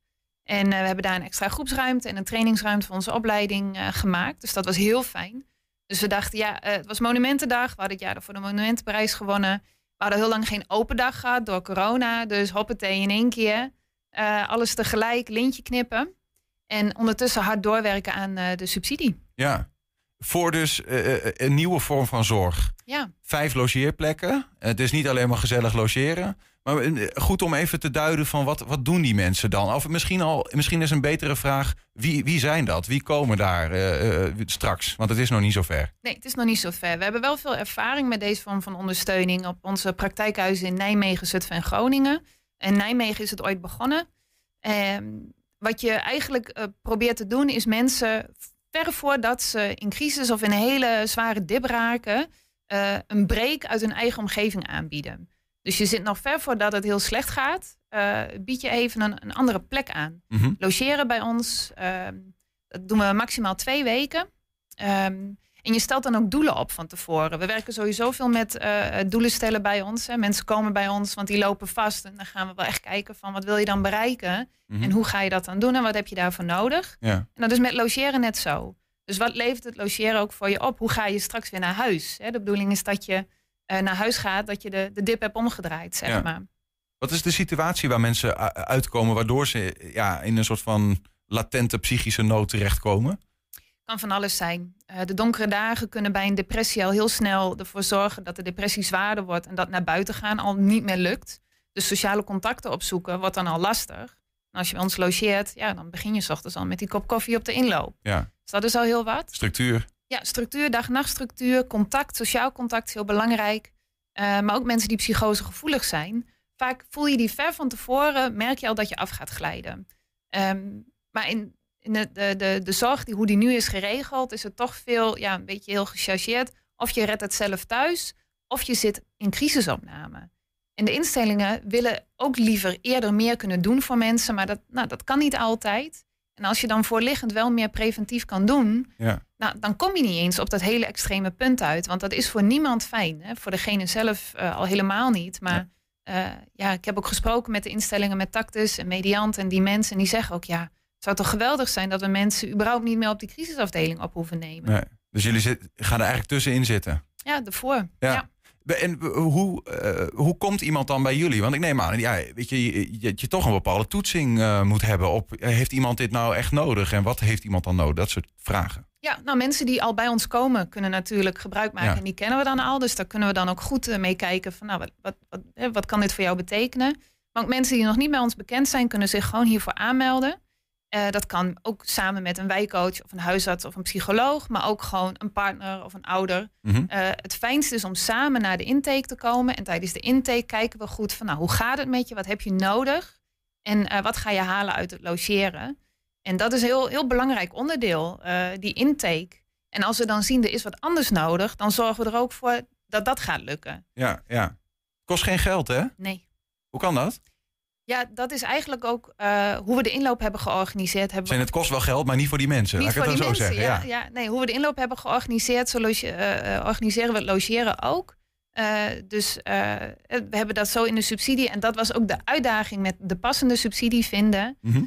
Speaker 8: En we hebben daar een extra groepsruimte en een trainingsruimte voor onze opleiding gemaakt. Dus dat was heel fijn. Dus we dachten, ja, het was Monumentendag. We hadden het jaar voor de Monumentenprijs gewonnen. We hadden heel lang geen open dag gehad door corona. Dus hoppatee in één keer. Eh, alles tegelijk, lintje knippen. En ondertussen hard doorwerken aan eh, de subsidie.
Speaker 2: Ja. Voor dus eh, een nieuwe vorm van zorg.
Speaker 8: Ja.
Speaker 2: Vijf logeerplekken. Het is niet alleen maar gezellig logeren. Maar eh, goed om even te duiden van wat, wat doen die mensen dan? Of misschien, al, misschien is een betere vraag, wie, wie zijn dat? Wie komen daar eh, eh, straks? Want het is nog niet zo ver.
Speaker 8: Nee, het is nog niet zo ver. We hebben wel veel ervaring met deze vorm van ondersteuning op onze praktijkhuizen in Nijmegen, Zutphen en Groningen. En Nijmegen is het ooit begonnen. Ehm, wat je eigenlijk probeert te doen is mensen ver voordat ze in crisis of in een hele zware dip raken, een break uit hun eigen omgeving aanbieden. Dus je zit nog ver voordat het heel slecht gaat, eh, bied je even een, een andere plek aan
Speaker 2: Mhm.
Speaker 8: logeren bij ons. ehm, dat doen we maximaal twee weken. Ehm, en je stelt dan ook doelen op van tevoren. We werken sowieso veel met eh, doelen stellen bij ons. Hè. Mensen komen bij ons, want die lopen vast. En dan gaan we wel echt kijken van wat wil je dan bereiken?
Speaker 2: Mhm.
Speaker 8: En hoe ga je dat dan doen? En wat heb je daarvoor nodig?
Speaker 2: Ja.
Speaker 8: En dat is met logeren net zo. Dus wat levert het logeren ook voor je op? Hoe ga je straks weer naar huis? Hè? De bedoeling is dat je eh, naar huis gaat, dat je de, de dip hebt omgedraaid, zeg
Speaker 2: Ja.
Speaker 8: maar.
Speaker 2: Wat is de situatie waar mensen uitkomen waardoor ze ja, in een soort van latente psychische nood terechtkomen?
Speaker 8: kan van alles zijn. Eh, de donkere dagen kunnen bij een depressie al heel snel ervoor zorgen dat de depressie zwaarder wordt en dat naar buiten gaan al niet meer lukt. Dus sociale contacten opzoeken wordt dan al lastig. En als je bij ons logeert, ja, dan begin je 's ochtends al met die kop koffie op de inloop.
Speaker 2: Ja,
Speaker 8: Dus dat is al heel wat.
Speaker 2: structuur.
Speaker 8: Ja, structuur, dag-nachtstructuur, contact, sociaal contact is heel belangrijk. Eh, maar ook mensen die psychosegevoelig zijn. Vaak voel je die ver van tevoren, merk je al dat je af gaat glijden. Ehm, maar in, in de, de, de, de zorg, die, hoe die nu is geregeld, is het toch veel, ja, een beetje heel gechargeerd. Of je redt het zelf thuis, of je zit in crisisopname. En de instellingen willen ook liever eerder meer kunnen doen voor mensen, maar dat, nou, dat kan niet altijd. En als je dan voorliggend wel meer preventief kan doen,
Speaker 2: Ja.
Speaker 8: nou, dan kom je niet eens op dat hele extreme punt uit. Want dat is voor niemand fijn. Hè? Voor degene zelf eh, al helemaal niet. Maar ja. ja, ik heb ook gesproken met de instellingen met Tactus en Mediant en die mensen. En die zeggen ook, ja, het zou toch geweldig zijn dat we mensen überhaupt niet meer op die crisisafdeling op hoeven nemen.
Speaker 2: Nee. Dus jullie zit, gaan er eigenlijk tussenin zitten.
Speaker 8: Ja, ervoor.
Speaker 2: Ja.
Speaker 8: Ja.
Speaker 2: En hoe, eh, hoe komt iemand dan bij jullie? Want ik neem aan, ja, weet je, je, je, je toch een bepaalde toetsing eh, moet hebben op, eh, heeft iemand dit nou echt nodig? En wat heeft iemand dan nodig? Dat soort vragen.
Speaker 8: Ja, nou mensen die al bij ons komen kunnen natuurlijk gebruik maken.
Speaker 2: Ja.
Speaker 8: En die kennen we dan al. Dus daar kunnen we dan ook goed mee kijken van nou, wat, wat, wat, wat kan dit voor jou betekenen? Maar ook mensen die nog niet bij ons bekend zijn, kunnen zich gewoon hiervoor aanmelden. Eh, dat kan ook samen met een wijkcoach of een huisarts of een psycholoog, maar ook gewoon een partner of een ouder.
Speaker 2: Mhm.
Speaker 8: Eh, het fijnste is om samen naar de intake te komen. En tijdens de intake kijken we goed van nou, hoe gaat het met je? Wat heb je nodig? En eh, wat ga je halen uit het logeren? En dat is een heel, heel belangrijk onderdeel, die intake. En als we dan zien er is wat anders nodig, dan zorgen we er ook voor dat dat gaat lukken.
Speaker 2: Ja, ja. Kost geen geld, hè?
Speaker 8: Nee.
Speaker 2: Hoe kan dat?
Speaker 8: Ja, dat is eigenlijk ook eh, hoe we de inloop hebben georganiseerd. Hebben
Speaker 2: Zijn het kost wel geld, maar niet voor die mensen.
Speaker 8: Niet
Speaker 2: Laat ik
Speaker 8: voor
Speaker 2: het
Speaker 8: die
Speaker 2: dan zo
Speaker 8: mensen,
Speaker 2: zeggen.
Speaker 8: ja, ja. Nee, hoe we de inloop hebben georganiseerd, zo loge- eh, organiseren we het logeren ook. Dus we hebben dat zo in de subsidie. En dat was ook de uitdaging met de passende subsidie vinden.
Speaker 2: Mhm.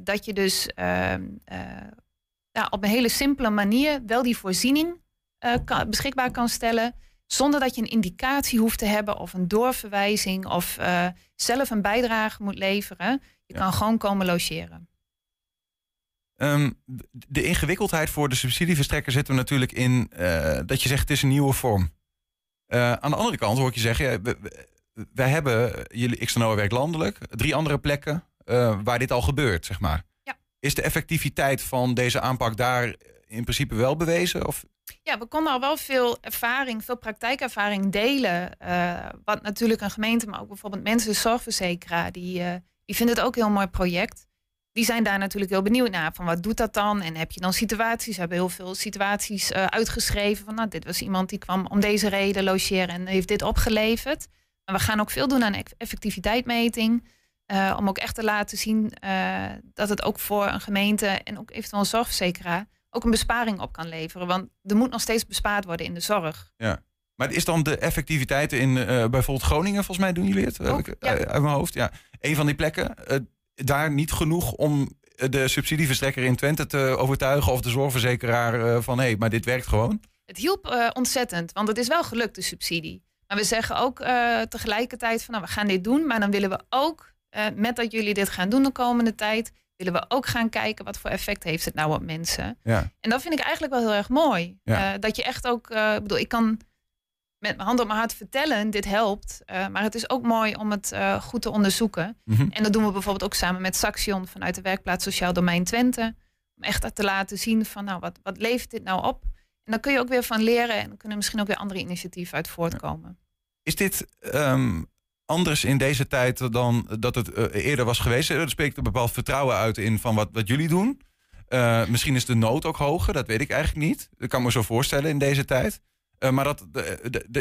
Speaker 8: Dat je dus ehm, eh, ja, op een hele simpele manier wel die voorziening kan- beschikbaar kan stellen. Zonder dat je een indicatie hoeft te hebben of een doorverwijzing of eh, zelf een bijdrage moet leveren. Je
Speaker 2: Ja.
Speaker 8: kan gewoon komen logeren.
Speaker 2: Ehm, de ingewikkeldheid voor de subsidieverstrekker zit er natuurlijk in eh, dat je zegt het is een nieuwe vorm. Eh, aan de andere kant hoor ik je zeggen, ja, we- we- wij hebben, jullie XNO werkt landelijk, drie andere plekken waar dit al gebeurt, zeg maar.
Speaker 8: Ja.
Speaker 2: Is de effectiviteit van deze aanpak daar in principe wel bewezen? Of?
Speaker 8: Ja, we konden al wel veel ervaring, veel praktijkervaring delen. eh, wat natuurlijk een gemeente, maar ook bijvoorbeeld mensen, zorgverzekeraar, die, eh, die vinden het ook een heel mooi project. Die zijn daar natuurlijk heel benieuwd naar. Van wat doet dat dan? En heb je dan situaties? We hebben heel veel situaties eh, uitgeschreven. Van nou, dit was iemand die kwam om deze reden logeren en heeft dit opgeleverd. Maar we gaan ook veel doen aan eff- effectiviteitsmeting. om ook echt te laten zien dat het ook voor een gemeente en ook eventueel een zorgverzekeraar ook een besparing op kan leveren. Want er moet nog steeds bespaard worden in de zorg.
Speaker 2: Maar is dan de effectiviteit in eh, bijvoorbeeld Groningen, volgens mij doen jullie het?
Speaker 8: Ook,
Speaker 2: Heb ik,
Speaker 8: ja.
Speaker 2: eh, Uit mijn hoofd, ja. Een van die plekken, eh, daar niet genoeg om de subsidieverstrekker in Twente te overtuigen of de zorgverzekeraar van hé, hey, maar dit werkt gewoon.
Speaker 8: Het hielp ontzettend, want het is wel gelukt, de subsidie. Maar we zeggen ook tegelijkertijd van nou, we gaan dit doen. Maar dan willen we ook, met dat jullie dit gaan doen de komende tijd, willen we ook gaan kijken wat voor effect heeft het nou op mensen.
Speaker 2: Ja.
Speaker 8: En dat vind ik eigenlijk wel heel erg mooi.
Speaker 2: Ja.
Speaker 8: Eh, dat je echt ook, eh, ik bedoel, ik kan met mijn hand op mijn hart vertellen, dit helpt. Eh, maar het is ook mooi om het goed te onderzoeken.
Speaker 2: Mhm.
Speaker 8: En dat doen we bijvoorbeeld ook samen met Saxion vanuit de werkplaats Sociaal Domein Twente. Om echt te laten zien van, nou, wat, wat levert dit nou op? En dan kun je ook weer van leren en dan kunnen misschien ook weer andere initiatieven uit voortkomen.
Speaker 2: Is dit ehm, anders in deze tijd dan dat het eh, eerder was geweest? Er spreekt een bepaald vertrouwen uit in van wat, wat jullie doen. Eh, misschien is de nood ook hoger, dat weet ik eigenlijk niet. Dat kan me zo voorstellen in deze tijd. Eh, maar dat,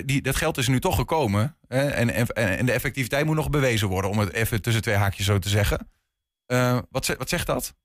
Speaker 2: die, dat geld is nu toch gekomen. Hè? En, en, en de effectiviteit moet nog bewezen worden, om het even tussen twee haakjes zo te zeggen. Eh, wat, wat zegt dat?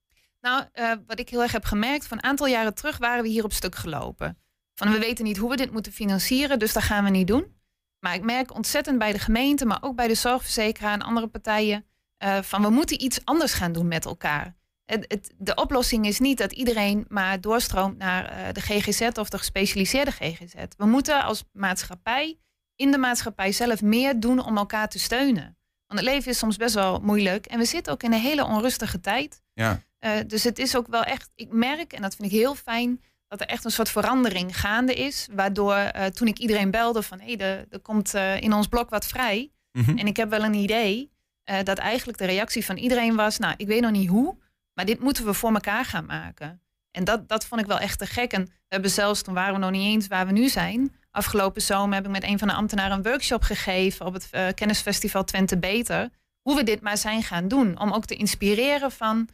Speaker 8: Nou, eh, wat ik heel erg heb gemerkt, van een aantal jaren terug waren we hier op stuk gelopen. Van we weten niet hoe we dit moeten financieren, dus dat gaan we niet doen. Maar ik merk ontzettend bij de gemeente, maar ook bij de zorgverzekeraar en andere partijen, eh, van we moeten iets anders gaan doen met elkaar. Het, het, de oplossing is niet dat iedereen maar doorstroomt naar eh, de GGZ of de gespecialiseerde GGZ. We moeten als maatschappij in de maatschappij zelf meer doen om elkaar te steunen. Want het leven is soms best wel moeilijk en we zitten ook in een hele onrustige tijd.
Speaker 2: Ja.
Speaker 8: Eh, dus het is ook wel echt, ik merk, en dat vind ik heel fijn, dat er echt een soort verandering gaande is. Waardoor eh, toen ik iedereen belde van hé, er, er komt eh, in ons blok wat vrij.
Speaker 2: Mhm.
Speaker 8: En ik heb wel een idee. eh, dat eigenlijk de reactie van iedereen was, nou, ik weet nog niet hoe, maar dit moeten we voor elkaar gaan maken. En dat, dat vond ik wel echt te gek. En we hebben zelfs, toen waren we nog niet eens waar we nu zijn. Afgelopen zomer heb ik met een van de ambtenaren een workshop gegeven op het kennisfestival Twente Beter. Hoe we dit maar zijn gaan doen. Om ook te inspireren van,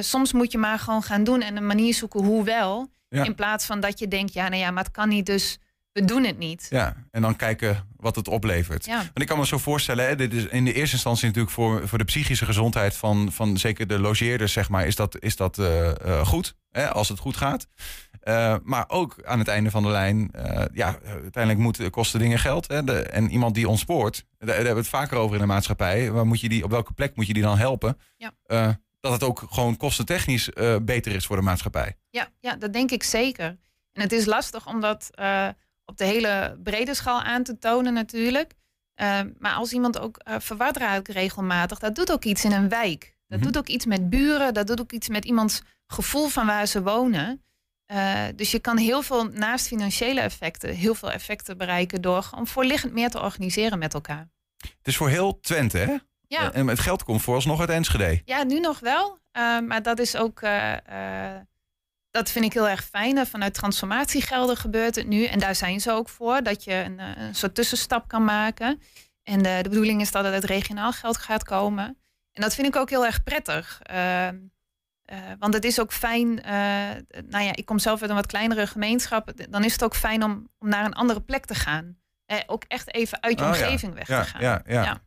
Speaker 8: soms moet je maar gewoon gaan doen en een manier zoeken hoe wel.
Speaker 2: Ja.
Speaker 8: In plaats van dat je denkt, ja, nou ja, maar het kan niet, dus we doen het niet.
Speaker 2: Ja, en dan kijken wat het oplevert.
Speaker 8: Ja.
Speaker 2: Want ik kan me zo voorstellen, hè, dit is in de eerste instantie natuurlijk voor, voor de psychische gezondheid van, van zeker de logeerders, zeg maar, is dat, is dat eh, eh, goed, hè, als het goed gaat. Eh, maar ook aan het einde van de lijn, ja, uiteindelijk moet, kosten dingen geld. Hè, de, en iemand die ontspoort, daar, daar hebben we het vaker over in de maatschappij. Waar moet je die, op welke plek moet je die dan helpen?
Speaker 8: Ja.
Speaker 2: Dat het ook gewoon kostentechnisch eh beter is voor de maatschappij.
Speaker 8: Ja, ja, dat denk ik zeker. En het is lastig om dat eh, op de hele brede schaal aan te tonen natuurlijk. Eh, maar als iemand ook verward raakt regelmatig, dat doet ook iets in een wijk. Dat
Speaker 2: Mhm.
Speaker 8: doet ook iets met buren, dat doet ook iets met iemands gevoel van waar ze wonen. Dus je kan heel veel, naast financiële effecten, heel veel effecten bereiken door gewoon voorliggend meer te organiseren met elkaar.
Speaker 2: Het is voor heel Twente, hè?
Speaker 8: Ja,
Speaker 2: En het geld komt vooralsnog uit Enschede.
Speaker 8: Ja, nu nog wel. Eh, maar dat is ook. eh, eh, dat vind ik heel erg fijn. Eh, Vanuit transformatiegelden gebeurt het nu. En daar zijn ze ook voor. Dat je een, eh, een soort tussenstap kan maken. En eh, de bedoeling is dat het uit regionaal geld gaat komen. En dat vind ik ook heel erg prettig. Eh, eh, want het is ook fijn. eh, nou ja, ik kom zelf uit een wat kleinere gemeenschap. Dan is het ook fijn om, om naar een andere plek te gaan. Eh, ook echt even uit je
Speaker 2: Oh ja.
Speaker 8: omgeving weg
Speaker 2: Ja,
Speaker 8: te gaan.
Speaker 2: ja, ja.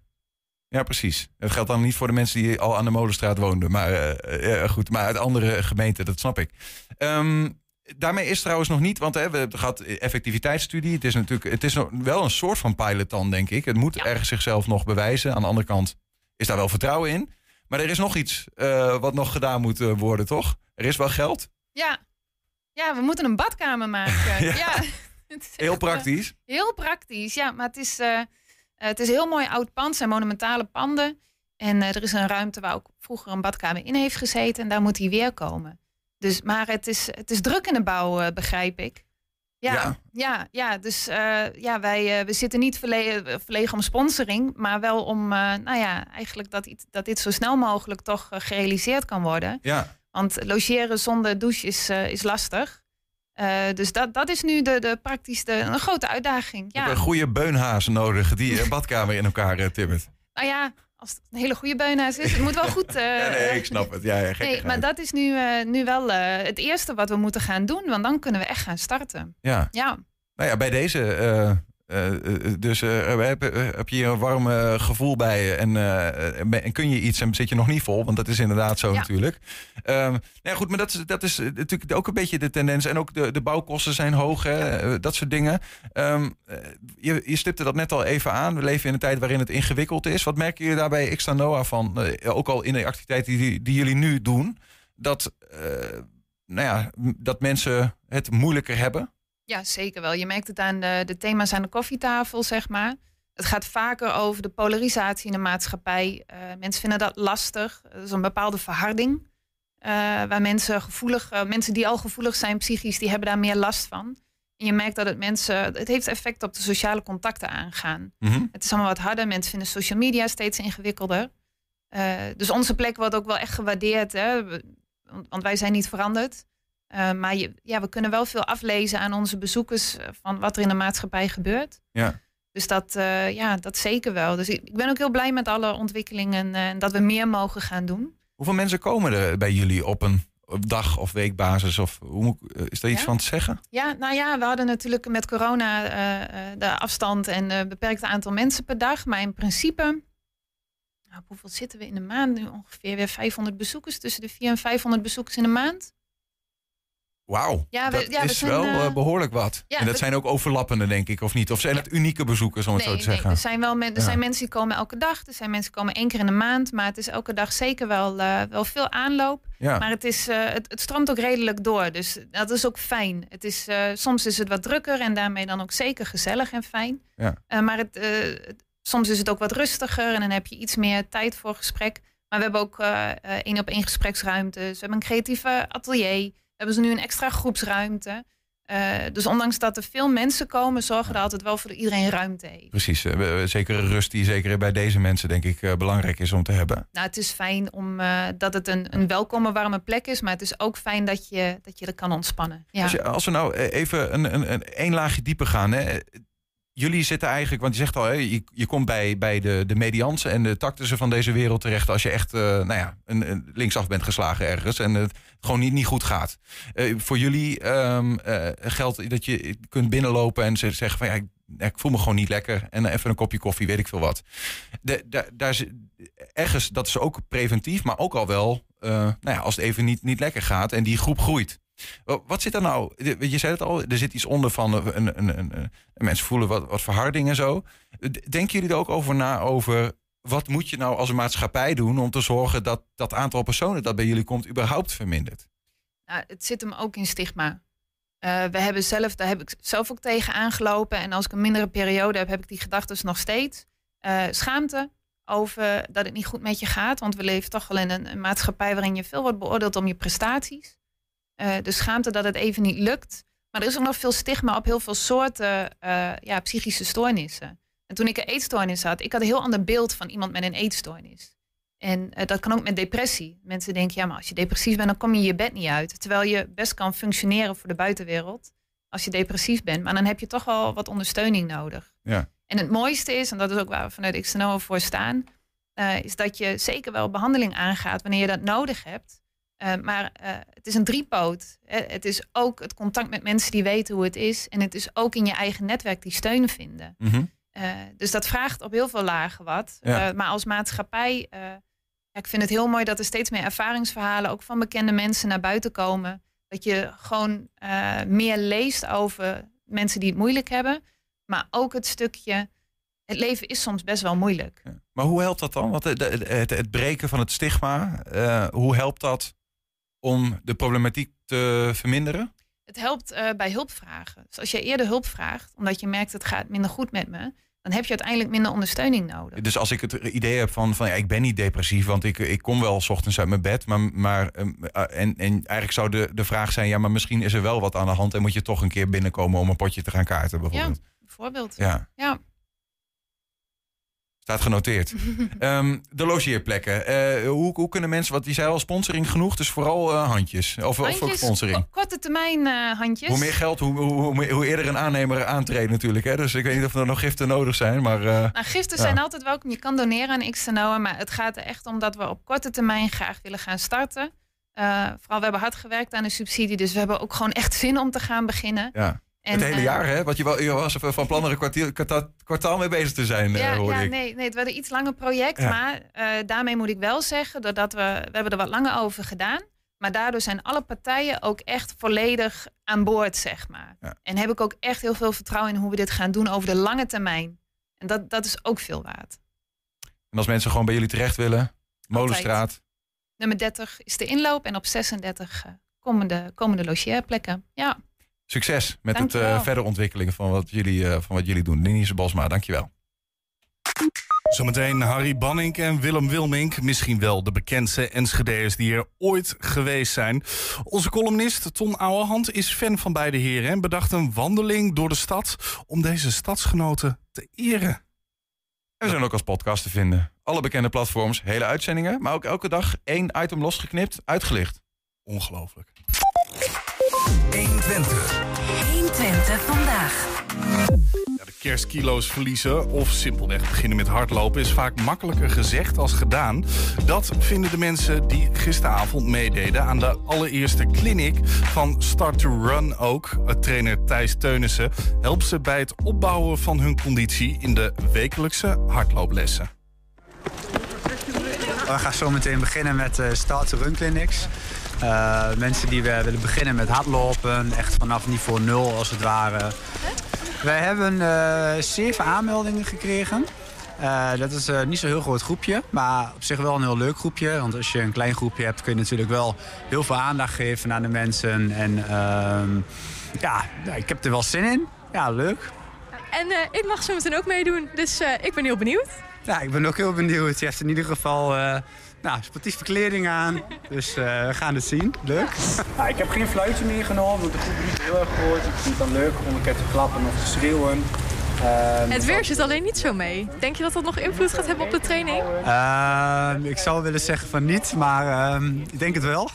Speaker 8: Ja.
Speaker 2: Precies. Het geldt dan niet voor de mensen die al aan de Molenstraat woonden. Maar eh, eh, goed, maar uit andere gemeenten, dat snap ik. Ehm, daarmee is trouwens nog niet, want hè, we hebben gehad eh, effectiviteitsstudie. Het is natuurlijk, het is wel een soort van pilot dan, denk ik. Het moet
Speaker 8: Ja.
Speaker 2: ergens zichzelf nog bewijzen. Aan de andere kant is daar wel vertrouwen in. Maar er is nog iets eh, wat nog gedaan moet eh, worden, toch? Er is wel geld.
Speaker 8: Ja. ja, we moeten een badkamer maken.
Speaker 2: Ja.
Speaker 8: ja.
Speaker 2: Heel
Speaker 8: eh,
Speaker 2: praktisch.
Speaker 8: Heel praktisch, ja. Maar het is, eh, eh, het is een heel mooi oud pand. Zijn monumentale panden. En eh, er is een ruimte waar ook vroeger een badkamer in heeft gezeten. En daar moet hij weer komen. Dus, maar het is, het is druk in de bouw, eh, begrijp ik. Ja,
Speaker 2: Ja.
Speaker 8: ja. ja, dus eh, ja, wij eh, we zitten niet verlegen, verlegen om sponsoring, maar wel om, eh, nou ja, eigenlijk dat, iets, dat dit zo snel mogelijk toch eh, gerealiseerd kan worden.
Speaker 2: Ja,
Speaker 8: Want logeren zonder douche is, eh, is lastig. Eh, dus dat, dat is nu de, de praktischste, een grote uitdaging.
Speaker 2: je hebt
Speaker 8: Ja,
Speaker 2: een goede beunhaas nodig die een badkamer in elkaar eh, timmert.
Speaker 8: nou ja, als het een hele goede beunhuis is, het moet wel goed. eh,
Speaker 2: Ja, nee, ik snap het. Ja, ja,
Speaker 8: nee, maar dat is nu, eh, nu wel eh, het eerste wat we moeten gaan doen, want dan kunnen we echt gaan starten.
Speaker 2: Ja.
Speaker 8: Ja,
Speaker 2: Nou ja, bij deze. Eh, eh, eh, dus heb, heb je hier een warm gevoel bij je en, en kun je iets en zit je nog niet vol, want dat is inderdaad zo
Speaker 8: Ja.
Speaker 2: natuurlijk. Ehm, nou ja, goed, maar dat is, dat is natuurlijk ook een beetje de tendens. En ook de, de bouwkosten zijn hoog, hè, dat soort dingen. Ehm, eh, je, je stipte dat net al even aan. We leven in een tijd waarin het ingewikkeld is. Wat merken jullie daarbij extra Noah van, ook al in de activiteiten die, die jullie nu doen, dat, nou ja, dat mensen het moeilijker hebben?
Speaker 8: Ja, zeker wel. Je merkt het aan de, de thema's aan de koffietafel, zeg maar. Het gaat vaker over de polarisatie in de maatschappij. Eh, mensen vinden dat lastig. Er is een bepaalde verharding. eh, waar mensen gevoelig, eh, mensen die al gevoelig zijn psychisch, die hebben daar meer last van. En je merkt dat het mensen, het heeft effect op de sociale contacten aangaan.
Speaker 2: Mhm.
Speaker 8: Het is allemaal wat harder. Mensen vinden social media steeds ingewikkelder. Dus onze plek wordt ook wel echt gewaardeerd. Hè? Want wij zijn niet veranderd. Eh, maar je, ja, we kunnen wel veel aflezen aan onze bezoekers eh, van wat er in de maatschappij gebeurt.
Speaker 2: Ja.
Speaker 8: Dus dat, eh, ja, dat zeker wel. Dus ik, ik ben ook heel blij met alle ontwikkelingen en dat we meer mogen gaan doen.
Speaker 2: Hoeveel mensen komen er bij jullie op een op dag- of weekbasis? Of hoe, is daar iets
Speaker 8: Ja.
Speaker 2: van te zeggen?
Speaker 8: Ja, nou ja, we hadden natuurlijk met corona de afstand en een beperkt aantal mensen per dag. Maar in principe, nou, hoeveel zitten we in de maand nu? Ongeveer weer 500 bezoekers, tussen de 400 en 500 bezoekers in de maand.
Speaker 2: Wauw,
Speaker 8: Ja, we-
Speaker 2: dat
Speaker 8: ja, we
Speaker 2: is
Speaker 8: zijn,
Speaker 2: wel
Speaker 8: eh,
Speaker 2: eh, behoorlijk wat.
Speaker 8: ja,
Speaker 2: en dat
Speaker 8: we-
Speaker 2: zijn ook overlappende, denk ik, of niet? Of zijn het unieke bezoekers, om het zo te
Speaker 8: nee,
Speaker 2: zeggen?
Speaker 8: er, zijn wel men- er zijn mensen die komen elke dag. Er zijn mensen die komen één keer in de maand. Maar het is elke dag zeker wel, eh, wel veel aanloop. Maar het, is, het, het stroomt ook redelijk door. Dus dat is ook fijn. Het is, soms is het wat drukker en daarmee dan ook zeker gezellig en fijn.
Speaker 2: Ja.
Speaker 8: Maar het, soms is het ook wat rustiger en dan heb je iets meer tijd voor gesprek. Maar we hebben ook één op één gespreksruimtes. We hebben een creatieve atelier. Hebben ze nu een extra groepsruimte. Eh, dus ondanks dat er veel mensen komen, zorgen er altijd wel voor iedereen ruimte heeft.
Speaker 2: Precies, uh, zekere rust die zeker bij deze mensen denk ik uh, belangrijk is om te hebben.
Speaker 8: Nou, het is fijn om, dat het een, een welkome, warme plek is, maar het is ook fijn dat je, dat je er kan ontspannen. Ja.
Speaker 2: Als, je, als we nou even een, een, een, een laagje dieper gaan, hè, jullie zitten eigenlijk, want je zegt al, hè, je, je komt bij, bij de, de medianse en de tactussen van deze wereld terecht als je echt uh, nou ja, een, linksaf bent geslagen ergens en het gewoon niet, niet goed gaat. Uh, voor jullie um, geldt dat je kunt binnenlopen en zeggen van ja, ik, ik, voel me gewoon niet lekker en even een kopje koffie, weet ik veel wat. De, daar is, ergens, dat is ook preventief, maar ook al wel, nou ja, als het even niet, niet lekker gaat en die groep groeit. Wat zit er nou? Je zei het al, er zit iets onder van een, een, een, een mensen voelen wat, wat verharding en zo. Denken jullie er ook over na over wat moet je nou als een maatschappij doen om te zorgen dat dat aantal personen dat bij jullie komt überhaupt vermindert?
Speaker 8: Nou, het zit hem ook in stigma. Uh, we hebben zelf, daar heb ik zelf ook tegen aangelopen. En als ik een mindere periode heb, heb ik die gedachten nog steeds. Schaamte over dat het niet goed met je gaat. Want we leven toch wel in een maatschappij waarin je veel wordt beoordeeld om je prestaties. Uh, de schaamte dat het even niet lukt. Maar er is ook nog veel stigma op heel veel soorten uh, ja, psychische stoornissen. En toen ik een eetstoornis had, ik had een heel ander beeld van iemand met een eetstoornis. En uh, dat kan ook met depressie. Mensen denken, ja, maar als je depressief bent, dan kom je je bed niet uit. Terwijl je best kan functioneren voor de buitenwereld als je depressief bent. Maar dan heb je toch wel wat ondersteuning nodig.
Speaker 2: Ja.
Speaker 8: En het mooiste is, en dat is ook waar we vanuit XNO voor staan, uh, is dat je zeker wel behandeling aangaat wanneer je dat nodig hebt. Uh, maar uh, het is een driepoot. Het is ook het contact met mensen die weten hoe het is. En het is ook in je eigen netwerk die steun vinden.
Speaker 2: Mm -hmm.
Speaker 8: uh, dus dat vraagt op heel veel lagen wat. Ja. maar als maatschappij, ja, ik vind het heel mooi dat er steeds meer ervaringsverhalen ook van bekende mensen naar buiten komen. Dat je gewoon meer leest over mensen die het moeilijk hebben. Maar ook het stukje, het leven is soms best wel moeilijk.
Speaker 2: Ja. Maar hoe helpt dat dan? Want het, het, het breken van het stigma, hoe helpt dat? Om de problematiek te verminderen?
Speaker 8: Het helpt uh, bij hulpvragen. Dus als je eerder hulp vraagt, omdat je merkt het gaat minder goed met me, dan heb je uiteindelijk minder ondersteuning nodig.
Speaker 2: Dus als ik het idee heb van, van ja, ik ben niet depressief, want ik, ik kom wel s ochtends uit mijn bed, maar, maar en, en eigenlijk zou de, de vraag zijn, ja, maar misschien is er wel wat aan de hand en moet je toch een keer binnenkomen om een potje te gaan kaarten, bijvoorbeeld.
Speaker 8: Ja, bijvoorbeeld.
Speaker 2: Ja.
Speaker 8: ja.
Speaker 2: Staat genoteerd. um, de logeerplekken. Uh, hoe, hoe, kunnen mensen, wat die zei al, sponsoring genoeg, dus vooral uh, handjes. Of,
Speaker 8: handjes,
Speaker 2: of sponsoring.
Speaker 8: Korte termijn uh, handjes.
Speaker 2: Hoe meer geld, hoe, hoe, hoe, eerder een aannemer aantreedt natuurlijk. Hè? Dus ik weet niet of er nog giften nodig zijn. Maar,
Speaker 8: nou, giften ja. zijn altijd welkom. Je kan doneren aan XNO. Maar het gaat er echt om dat we op korte termijn graag willen gaan starten. vooral, we hebben hard gewerkt aan de subsidie. Dus we hebben ook gewoon echt zin om te gaan beginnen.
Speaker 2: Ja. En, het hele uh, jaar, hè? Want je, je was van plan er een kwartier, kwartaal, kwartaal mee bezig te zijn,
Speaker 8: ja,
Speaker 2: hoorde
Speaker 8: ja,
Speaker 2: ik.
Speaker 8: Nee, nee, het werd een iets langer project. Ja. Maar uh, daarmee moet ik wel zeggen, doordat we, we hebben er wat langer over gedaan. Maar daardoor zijn alle partijen ook echt volledig aan boord, zeg maar.
Speaker 2: Ja.
Speaker 8: En heb ik ook echt heel veel vertrouwen in hoe we dit gaan doen over de lange termijn. En dat, dat is ook veel waard.
Speaker 2: En als mensen gewoon bij jullie terecht willen, Molenstraat.
Speaker 8: Nummer 30 is de inloop en op 36 komen de, komen de logeerplekken. Ja.
Speaker 2: Succes met het uh, verder ontwikkelen van wat jullie, uh, van wat jullie doen. Denise Bosma, dankjewel.
Speaker 1: Zometeen Harry Banning en Willem Wilmink. Misschien wel de bekendste Enschede'ers die er ooit geweest zijn. Onze columnist Ton Ouwehand is fan van beide heren... en bedacht een wandeling door de stad om deze stadsgenoten te eren.
Speaker 2: En we zijn ook als podcast te vinden. Alle bekende platforms, hele uitzendingen... maar ook elke dag één item losgeknipt, uitgelicht.
Speaker 1: Ongelooflijk.
Speaker 4: 120. 120 vandaag.
Speaker 1: Ja, de kerstkilo's verliezen of simpelweg beginnen met hardlopen is vaak makkelijker gezegd als gedaan. Dat vinden de mensen die gisteravond meededen aan de allereerste clinic van Start to Run ook. Trainer Thijs Teunissen helpt ze bij het opbouwen van hun conditie in de wekelijkse hardlooplessen.
Speaker 7: We gaan zo meteen beginnen met uh, Start to Run clinics. Uh, mensen die we willen beginnen met hardlopen, echt vanaf niveau 0 als het ware. Wij hebben uh, zeven aanmeldingen gekregen. Uh, dat is niet zo'n heel groot groepje, maar op zich wel een heel leuk groepje. Want als je een klein groepje hebt, kun je natuurlijk wel heel veel aandacht geven aan de mensen. En ehm, ja, ik heb er wel zin in. Ja, leuk.
Speaker 9: En ik mag zo meteen ook meedoen, dus ik ben heel benieuwd.
Speaker 7: Ja, ik ben ook heel benieuwd. Je heeft in ieder geval nou, sportieve kleding aan. Dus uh, we gaan het zien. Leuk. Nou, ik heb geen fluitje meegenomen, want de groep niet heel erg groot. Ik vind het dan leuk om een keer te klappen of te schreeuwen.
Speaker 9: Uh, het weer zit alleen niet zo mee. Denk je dat dat nog invloed gaat hebben op de training?
Speaker 7: Uh, ik zou willen zeggen van niet, maar uh, ik denk het wel.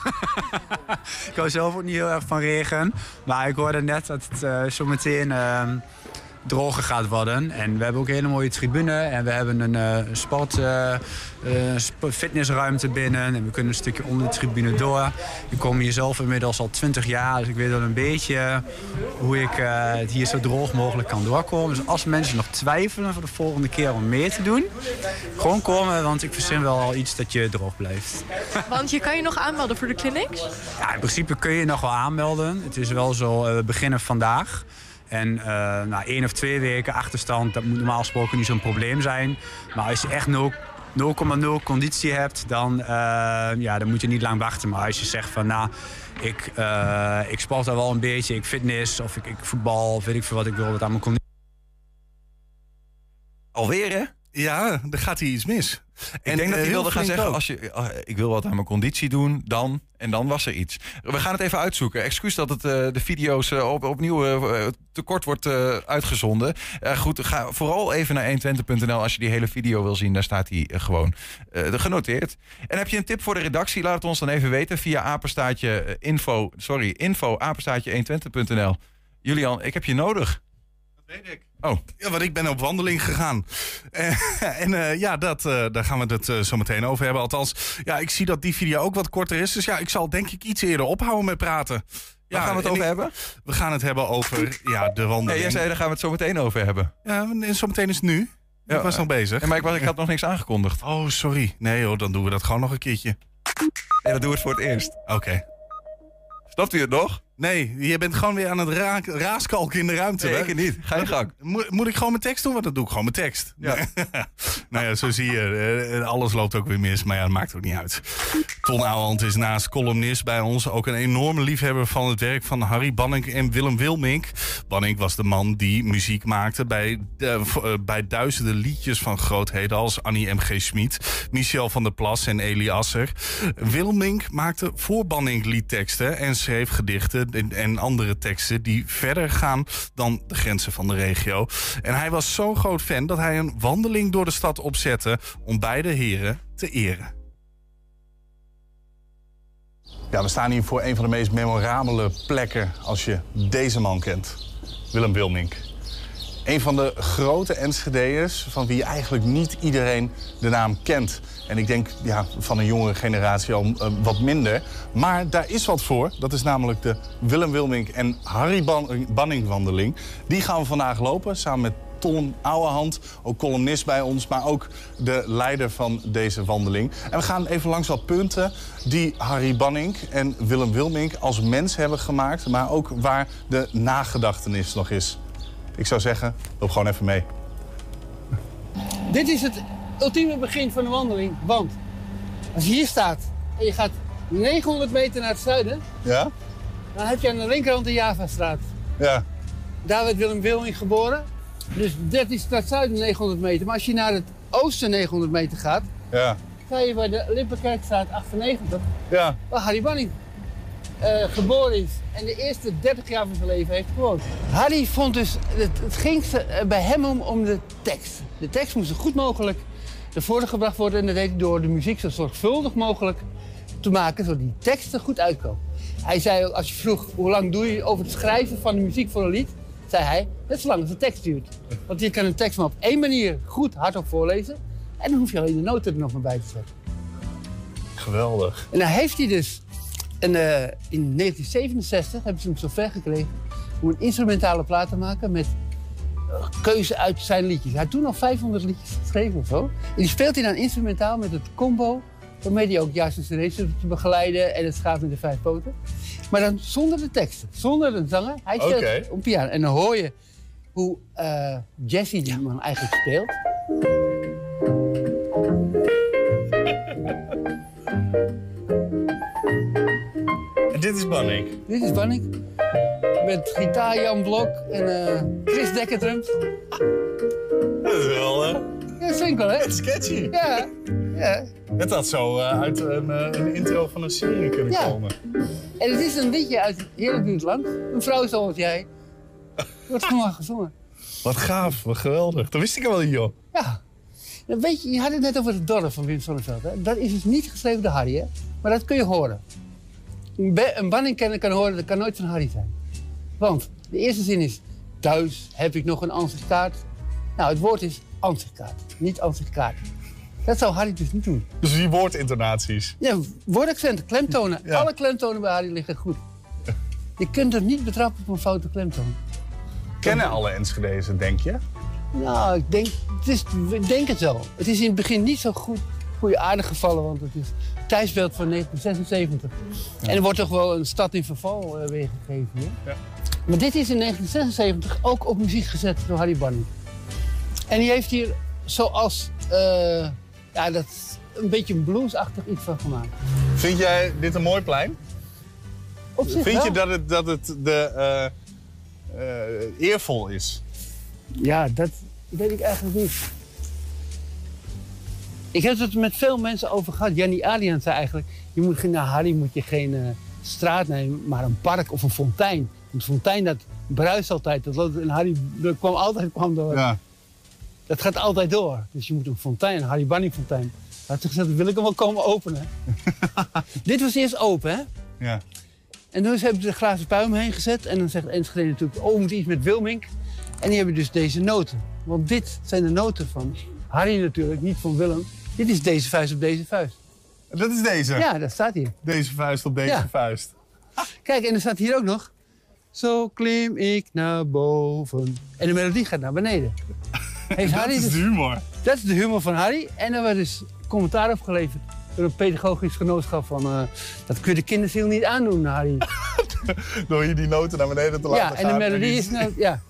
Speaker 7: ik hou zelf ook niet heel erg van regen. Maar ik hoorde net dat het uh, zo meteen ehm, droger gaat worden. En we hebben ook een hele mooie tribune. En we hebben een uh, sport, uh, fitnessruimte binnen. En we kunnen een stukje onder de tribune door. Ik kom hier zelf inmiddels al 20 jaar. Dus ik weet wel een beetje hoe ik het hier zo droog mogelijk kan doorkomen. Dus als mensen nog twijfelen voor de volgende keer om meer te doen. Gewoon komen, want ik verzin wel al iets dat je droog blijft.
Speaker 9: Want je kan je nog aanmelden voor de clinics?
Speaker 7: Ja, in principe kun je nog wel aanmelden. Het is wel zo, we beginnen vandaag. En uh, na één of twee weken achterstand, dat moet normaal gesproken niet zo'n probleem zijn. Maar als je echt 0,0 conditie hebt, dan, uh, ja, dan moet je niet lang wachten. Maar als je zegt van nou, ik, uh, ik sport al wel een beetje, ik fitness of ik, ik voetbal of weet ik veel wat ik wil, wat aan mijn conditie.
Speaker 2: Alweer hè?
Speaker 1: Ja, er gaat hier iets mis.
Speaker 2: Ik denk dat hij wilde gaan zeggen, als je, uh, ik wil wat aan mijn conditie doen, dan. En dan was er iets. We gaan het even uitzoeken. Excuus dat het, uh, de video's uh, op, opnieuw te kort wordt uitgezonden. goed, ga vooral even naar 120.nl als je die hele video wil zien. Daar staat hij gewoon genoteerd. En heb je een tip voor de redactie? Laat het ons dan even weten via apenstaatje info, sorry, info apenstaatje 120.nl. Julian, ik heb je nodig.
Speaker 1: Dat weet ik. Oh. Ja, want ik ben op wandeling gegaan. en uh, ja, dat, uh, daar gaan we het uh, zo meteen over hebben. Althans, ja, ik zie dat die video ook wat korter is. Dus ja, ik zal denk ik iets eerder ophouden met praten.
Speaker 2: Ja, Waar gaan we het over
Speaker 1: ik,
Speaker 2: hebben?
Speaker 1: We gaan het hebben over ja, de wandeling.
Speaker 2: Hey, jij zei, daar gaan we het zo meteen over hebben.
Speaker 1: Ja, en zo meteen is het nu. Ja, ik was nog bezig.
Speaker 2: Ja, maar ik, was, ik had nog niks aangekondigd.
Speaker 1: Oh, sorry. Nee hoor, dan doen we dat gewoon nog een keertje.
Speaker 2: En dan doen we het voor het eerst.
Speaker 1: Oké. Okay.
Speaker 2: Snapt u het nog?
Speaker 1: Nee, je bent gewoon weer aan het ra raaskalken in de ruimte.
Speaker 2: Nee, ik niet. Ga je gang.
Speaker 1: Moet, moet ik gewoon mijn tekst doen? Want dat doe ik gewoon mijn tekst.
Speaker 2: Ja.
Speaker 1: nou ja, zo zie je. Alles loopt ook weer mis, maar ja, dat maakt ook niet uit. Ton Ouwehand is naast columnist bij ons ook een enorme liefhebber van het werk van Harry Banning en Willem Wilmink. Banning was de man die muziek maakte bij, de, bij duizenden liedjes van grootheden als Annie M.G. Schmid, Michel van der Plas en Eli Asser. Wilmink maakte voor Banning liedteksten en schreef gedichten en andere teksten die verder gaan dan de grenzen van de regio. En hij was zo'n groot fan dat hij een wandeling door de stad opzette om beide heren te eren. Ja, we staan hier voor een van de meest memorabele plekken als je deze man kent. Willem Wilmink. Een van de grote Enschedeërs van wie eigenlijk niet iedereen de naam kent. En ik denk ja, van een jongere generatie al uh, wat minder. Maar daar is wat voor. Dat is namelijk de Willem Wilmink en Harry Ban Banning wandeling. Die gaan we vandaag lopen samen met Ton Ouwehand, ook columnist bij ons, maar ook de leider van deze wandeling. En we gaan even langs wat punten die Harry Banning en Willem Wilmink als mens hebben gemaakt, maar ook waar de nagedachtenis nog is. Ik zou zeggen, loop gewoon even mee.
Speaker 10: Dit is het ultieme begin van de wandeling, want als je hier staat en je gaat 900 meter naar het zuiden,
Speaker 1: ja?
Speaker 10: dan heb je aan de linkerkant de Javastraat.
Speaker 1: Ja.
Speaker 10: Daar werd Willem Wilming geboren. Dus dat is naar het zuiden 900 meter. Maar als je naar het oosten 900 meter gaat,
Speaker 1: ja.
Speaker 10: ga je bij de Lippenkerkstraat 98,
Speaker 1: ja.
Speaker 10: waar Harry Banning uh, geboren is en de eerste 30 jaar van zijn leven heeft gewoond. Harry vond dus, het, het ging bij hem om, om de tekst. De tekst moest zo goed mogelijk naar voren gebracht worden en dat deed hij door de muziek zo zorgvuldig mogelijk te maken, zodat die teksten goed uitkomen. Hij zei, als je vroeg hoe lang doe je over het schrijven van de muziek voor een lied, zei hij, net zolang als de tekst duurt. Want je kan een tekst maar op één manier goed hardop voorlezen en dan hoef je alleen de noten er nog maar bij te zetten.
Speaker 1: Geweldig.
Speaker 10: En dan heeft hij dus en uh, in 1967 hebben ze hem zover gekregen om een instrumentale plaat te maken met keuze uit zijn liedjes. Hij had toen al 500 liedjes geschreven of zo. En die speelt hij dan instrumentaal met het combo, waarmee hij ook juist een cd te begeleiden en het schaaf met de vijf poten. Maar dan zonder de teksten, zonder de zanger. Hij speelt
Speaker 1: okay.
Speaker 10: op piano. En dan hoor je hoe uh, Jesse die man eigenlijk speelt.
Speaker 1: Dit is Banning.
Speaker 10: Dit is Banning. Met gitaar Jan Blok en uh, Chris Dekker drums.
Speaker 1: Dat is wel, hè?
Speaker 10: Ja, dat vind ik wel, hè?
Speaker 1: Het is catchy.
Speaker 10: Ja, ja.
Speaker 1: Het had zo eh, uit een, eh, een intro van een serie kunnen
Speaker 10: Ja.
Speaker 1: komen.
Speaker 10: En het is een liedje uit Heerlijk Buurtland. Een vrouw zoals jij. Wordt gewoon gezongen.
Speaker 1: Wat gaaf, wat geweldig. Dat wist ik al wel, joh.
Speaker 10: Ja. Nou, weet je, je had het net over het dorp van Wim Sonneveld. Hè? Dat is dus niet geschreven door Harry, hè? Maar dat kun je horen. Een, een banningkenner kan horen, dat kan nooit van Harry zijn. Want de eerste zin is... Thuis heb ik nog een ansichtkaart. Nou, het woord is ansichtkaart, niet ansichtkaart. Dat zou Harry dus niet doen.
Speaker 1: Dus die woordintonaties.
Speaker 10: Ja, woordaccenten, klemtonen.
Speaker 1: Ja.
Speaker 10: Alle klemtonen bij Harry liggen goed. Je kunt er niet betrappen op een foute klemtoon.
Speaker 1: Kennen alle Enschedezen, denk je?
Speaker 10: Nou, ik denk, het is, ik denk het wel. Het is in het begin niet zo goed goede aardig gevallen, want het is tijdsbeeld van 1976. En er wordt toch wel een stad in verval eh, weergegeven hier.
Speaker 1: Ja.
Speaker 10: Maar dit is in 1976 ook op muziek gezet door Harry Banning. En die heeft hier zoals, eh, ja, dat een beetje een bluesachtig iets van gemaakt.
Speaker 1: Vind jij dit een mooi plein?
Speaker 10: Op zich
Speaker 1: Vind je dat het, dat het de, eh, eervol is?
Speaker 10: Ja, dat weet ik eigenlijk niet. Ik heb het er met veel mensen over gehad. Jannie Adriaan zei eigenlijk... Je moet, geen- naar Harry moet je geen eh, straat nemen, maar een park of een fontein. Want een fontein, dat bruist altijd. Dat loopt, en Harry dat kwam altijd kwam door.
Speaker 1: Ja.
Speaker 10: Dat gaat altijd door. Dus je moet een fontein, een Harry Banning fontein. Had gezegd, wil ik hem wel komen openen. Dit was eerst open, hè?
Speaker 1: Ja.
Speaker 10: En toen hebben ze de glazen puim heen gezet. En dan zegt Enschede natuurlijk, oh, we moeten iets met Wilmink. En die hebben dus deze noten. Want dit zijn de noten van Harry natuurlijk, niet van Willem. Dit is deze vuist op deze vuist.
Speaker 1: Dat is deze?
Speaker 10: Ja, dat staat hier.
Speaker 1: Deze vuist op deze
Speaker 10: Ja.
Speaker 1: vuist.
Speaker 10: Kijk, en er staat hier ook nog. Zo klim ik naar boven. En de melodie gaat naar beneden. Heeft
Speaker 1: Dat
Speaker 10: Harry
Speaker 1: is
Speaker 10: dus-
Speaker 1: de humor.
Speaker 10: Dat is de humor van Harry. En er werd dus commentaar op geleverd door een pedagogisch genootschap van... eh, dat kun je de kinderziel niet aandoen, Harry.
Speaker 1: Door hier die noten naar beneden te laten
Speaker 10: ja,
Speaker 1: gaan.
Speaker 10: en de melodie
Speaker 1: die-
Speaker 10: is... Nou, ja,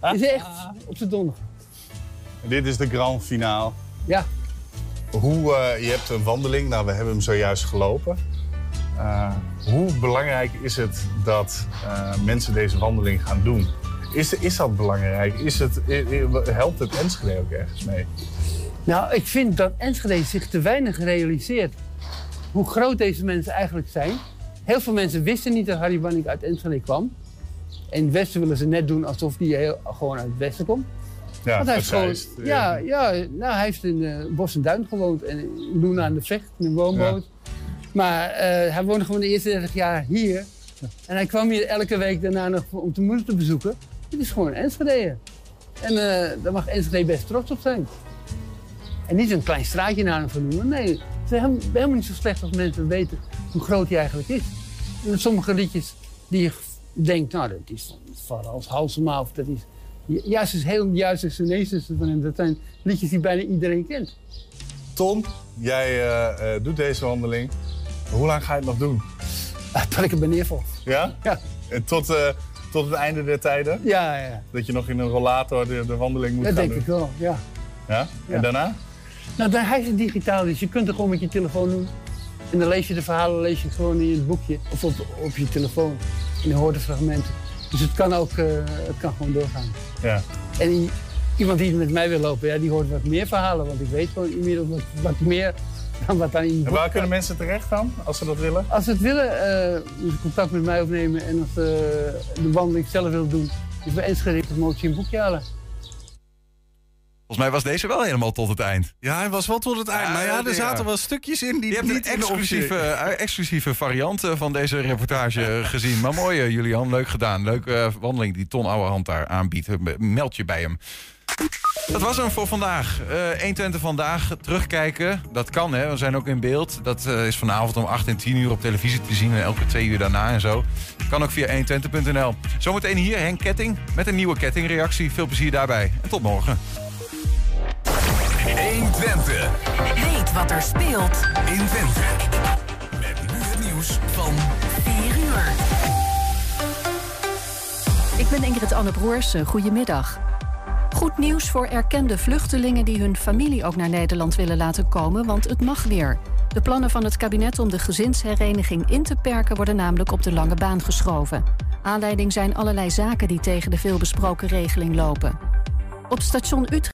Speaker 10: is echt op zijn donder.
Speaker 1: Dit is de grand finale.
Speaker 10: Ja.
Speaker 1: Hoe, eh, je hebt een wandeling, nou we hebben hem zojuist gelopen. Eh, hoe belangrijk is het dat eh, mensen deze wandeling gaan doen? Is, is dat belangrijk? Is het, helpt het Enschede ook ergens mee?
Speaker 10: Nou, ik vind dat Enschede zich te weinig realiseert hoe groot deze mensen eigenlijk zijn. Heel veel mensen wisten niet dat Harry Banning uit Enschede kwam. In het Westen willen ze net doen alsof heel, gewoon uit het Westen komt.
Speaker 1: Ja,
Speaker 10: Want hij heeft gewoon, ja, ja, nou, hij heeft in eh, Bos en Duin gewoond en in Loen aan de Vecht, in een woonboot. Maar eh, hij woonde gewoon de eerste 30 jaar hier. En hij kwam hier elke week daarna nog om de moeder te bezoeken. Dit is gewoon Enschede. En eh, daar mag Enschede best trots op zijn. En niet een klein straatje naar hem vernoemen. Nee, het is helemaal, helemaal niet zo slecht als mensen weten hoe groot hij eigenlijk is. En sommige liedjes die je denkt, nou dat is van als Halsema of dat is... Juist is heel juist is Chinees van hem. Dat zijn liedjes die bijna iedereen kent.
Speaker 1: Tom, jij eh, eh, doet deze wandeling. Hoe lang ga je het nog doen?
Speaker 10: Tot ik er ben neerval.
Speaker 1: Ja?
Speaker 10: Ja.
Speaker 1: En tot, eh, tot het einde der tijden?
Speaker 10: Ja, ja.
Speaker 1: Dat je nog in een rollator de, de wandeling moet
Speaker 10: Dat
Speaker 1: gaan
Speaker 10: denk
Speaker 1: doen?
Speaker 10: ik wel, ja.
Speaker 1: Ja?
Speaker 10: Ja.
Speaker 1: En daarna?
Speaker 10: Nou, daar, hij is het digitaal, dus je kunt het gewoon met je telefoon doen. En dan lees je de verhalen lees je gewoon in het boekje of op, op je telefoon. En je hoort de fragmenten. Dus het kan ook eh, het kan gewoon doorgaan.
Speaker 1: Ja.
Speaker 10: En iemand die met mij wil lopen, ja, die hoort wat meer verhalen. Want ik weet gewoon inmiddels wat, wat meer dan wat in het
Speaker 1: En waar kunnen mensen terecht dan, als ze dat willen?
Speaker 10: Als ze het willen, moeten ze contact met mij opnemen. En als ze de wandeling zelf willen doen, is bij Enschede mogen ze een boekje halen.
Speaker 2: Volgens mij was deze wel helemaal tot het eind.
Speaker 1: Ja, hij was wel tot het eind. maar ja, er zaten wel stukjes in die
Speaker 2: Je hebt
Speaker 1: niet
Speaker 2: een exclusieve, eh, exclusieve variant eh, van deze reportage gezien. Maar mooi, eh, Julian. Leuk gedaan. Leuke eh, wandeling die Ton Ouwehand daar aanbiedt. Eh, Meld je bij hem. Dat was hem voor vandaag. Eh 120 vandaag. Terugkijken. Dat kan, hè. We zijn ook in beeld. Dat eh, is vanavond om 8 en 10 uur op televisie te zien. En elke twee uur daarna en zo. Kan ook via 120.nl. Zometeen hier Henk Ketting met een nieuwe kettingreactie. Veel plezier daarbij. En tot morgen.
Speaker 4: 120. Weet wat er speelt in Twente. Met nu het nieuws van 4 uur.
Speaker 11: Ik ben Ingrid Anne Broers. Goedemiddag. Goed nieuws voor erkende vluchtelingen die hun familie ook naar Nederland willen laten komen, want het mag weer. De plannen van het kabinet om de gezinshereniging in te perken worden namelijk op de lange baan geschoven. Aanleiding zijn allerlei zaken die tegen de veelbesproken regeling lopen. Op station Utrecht.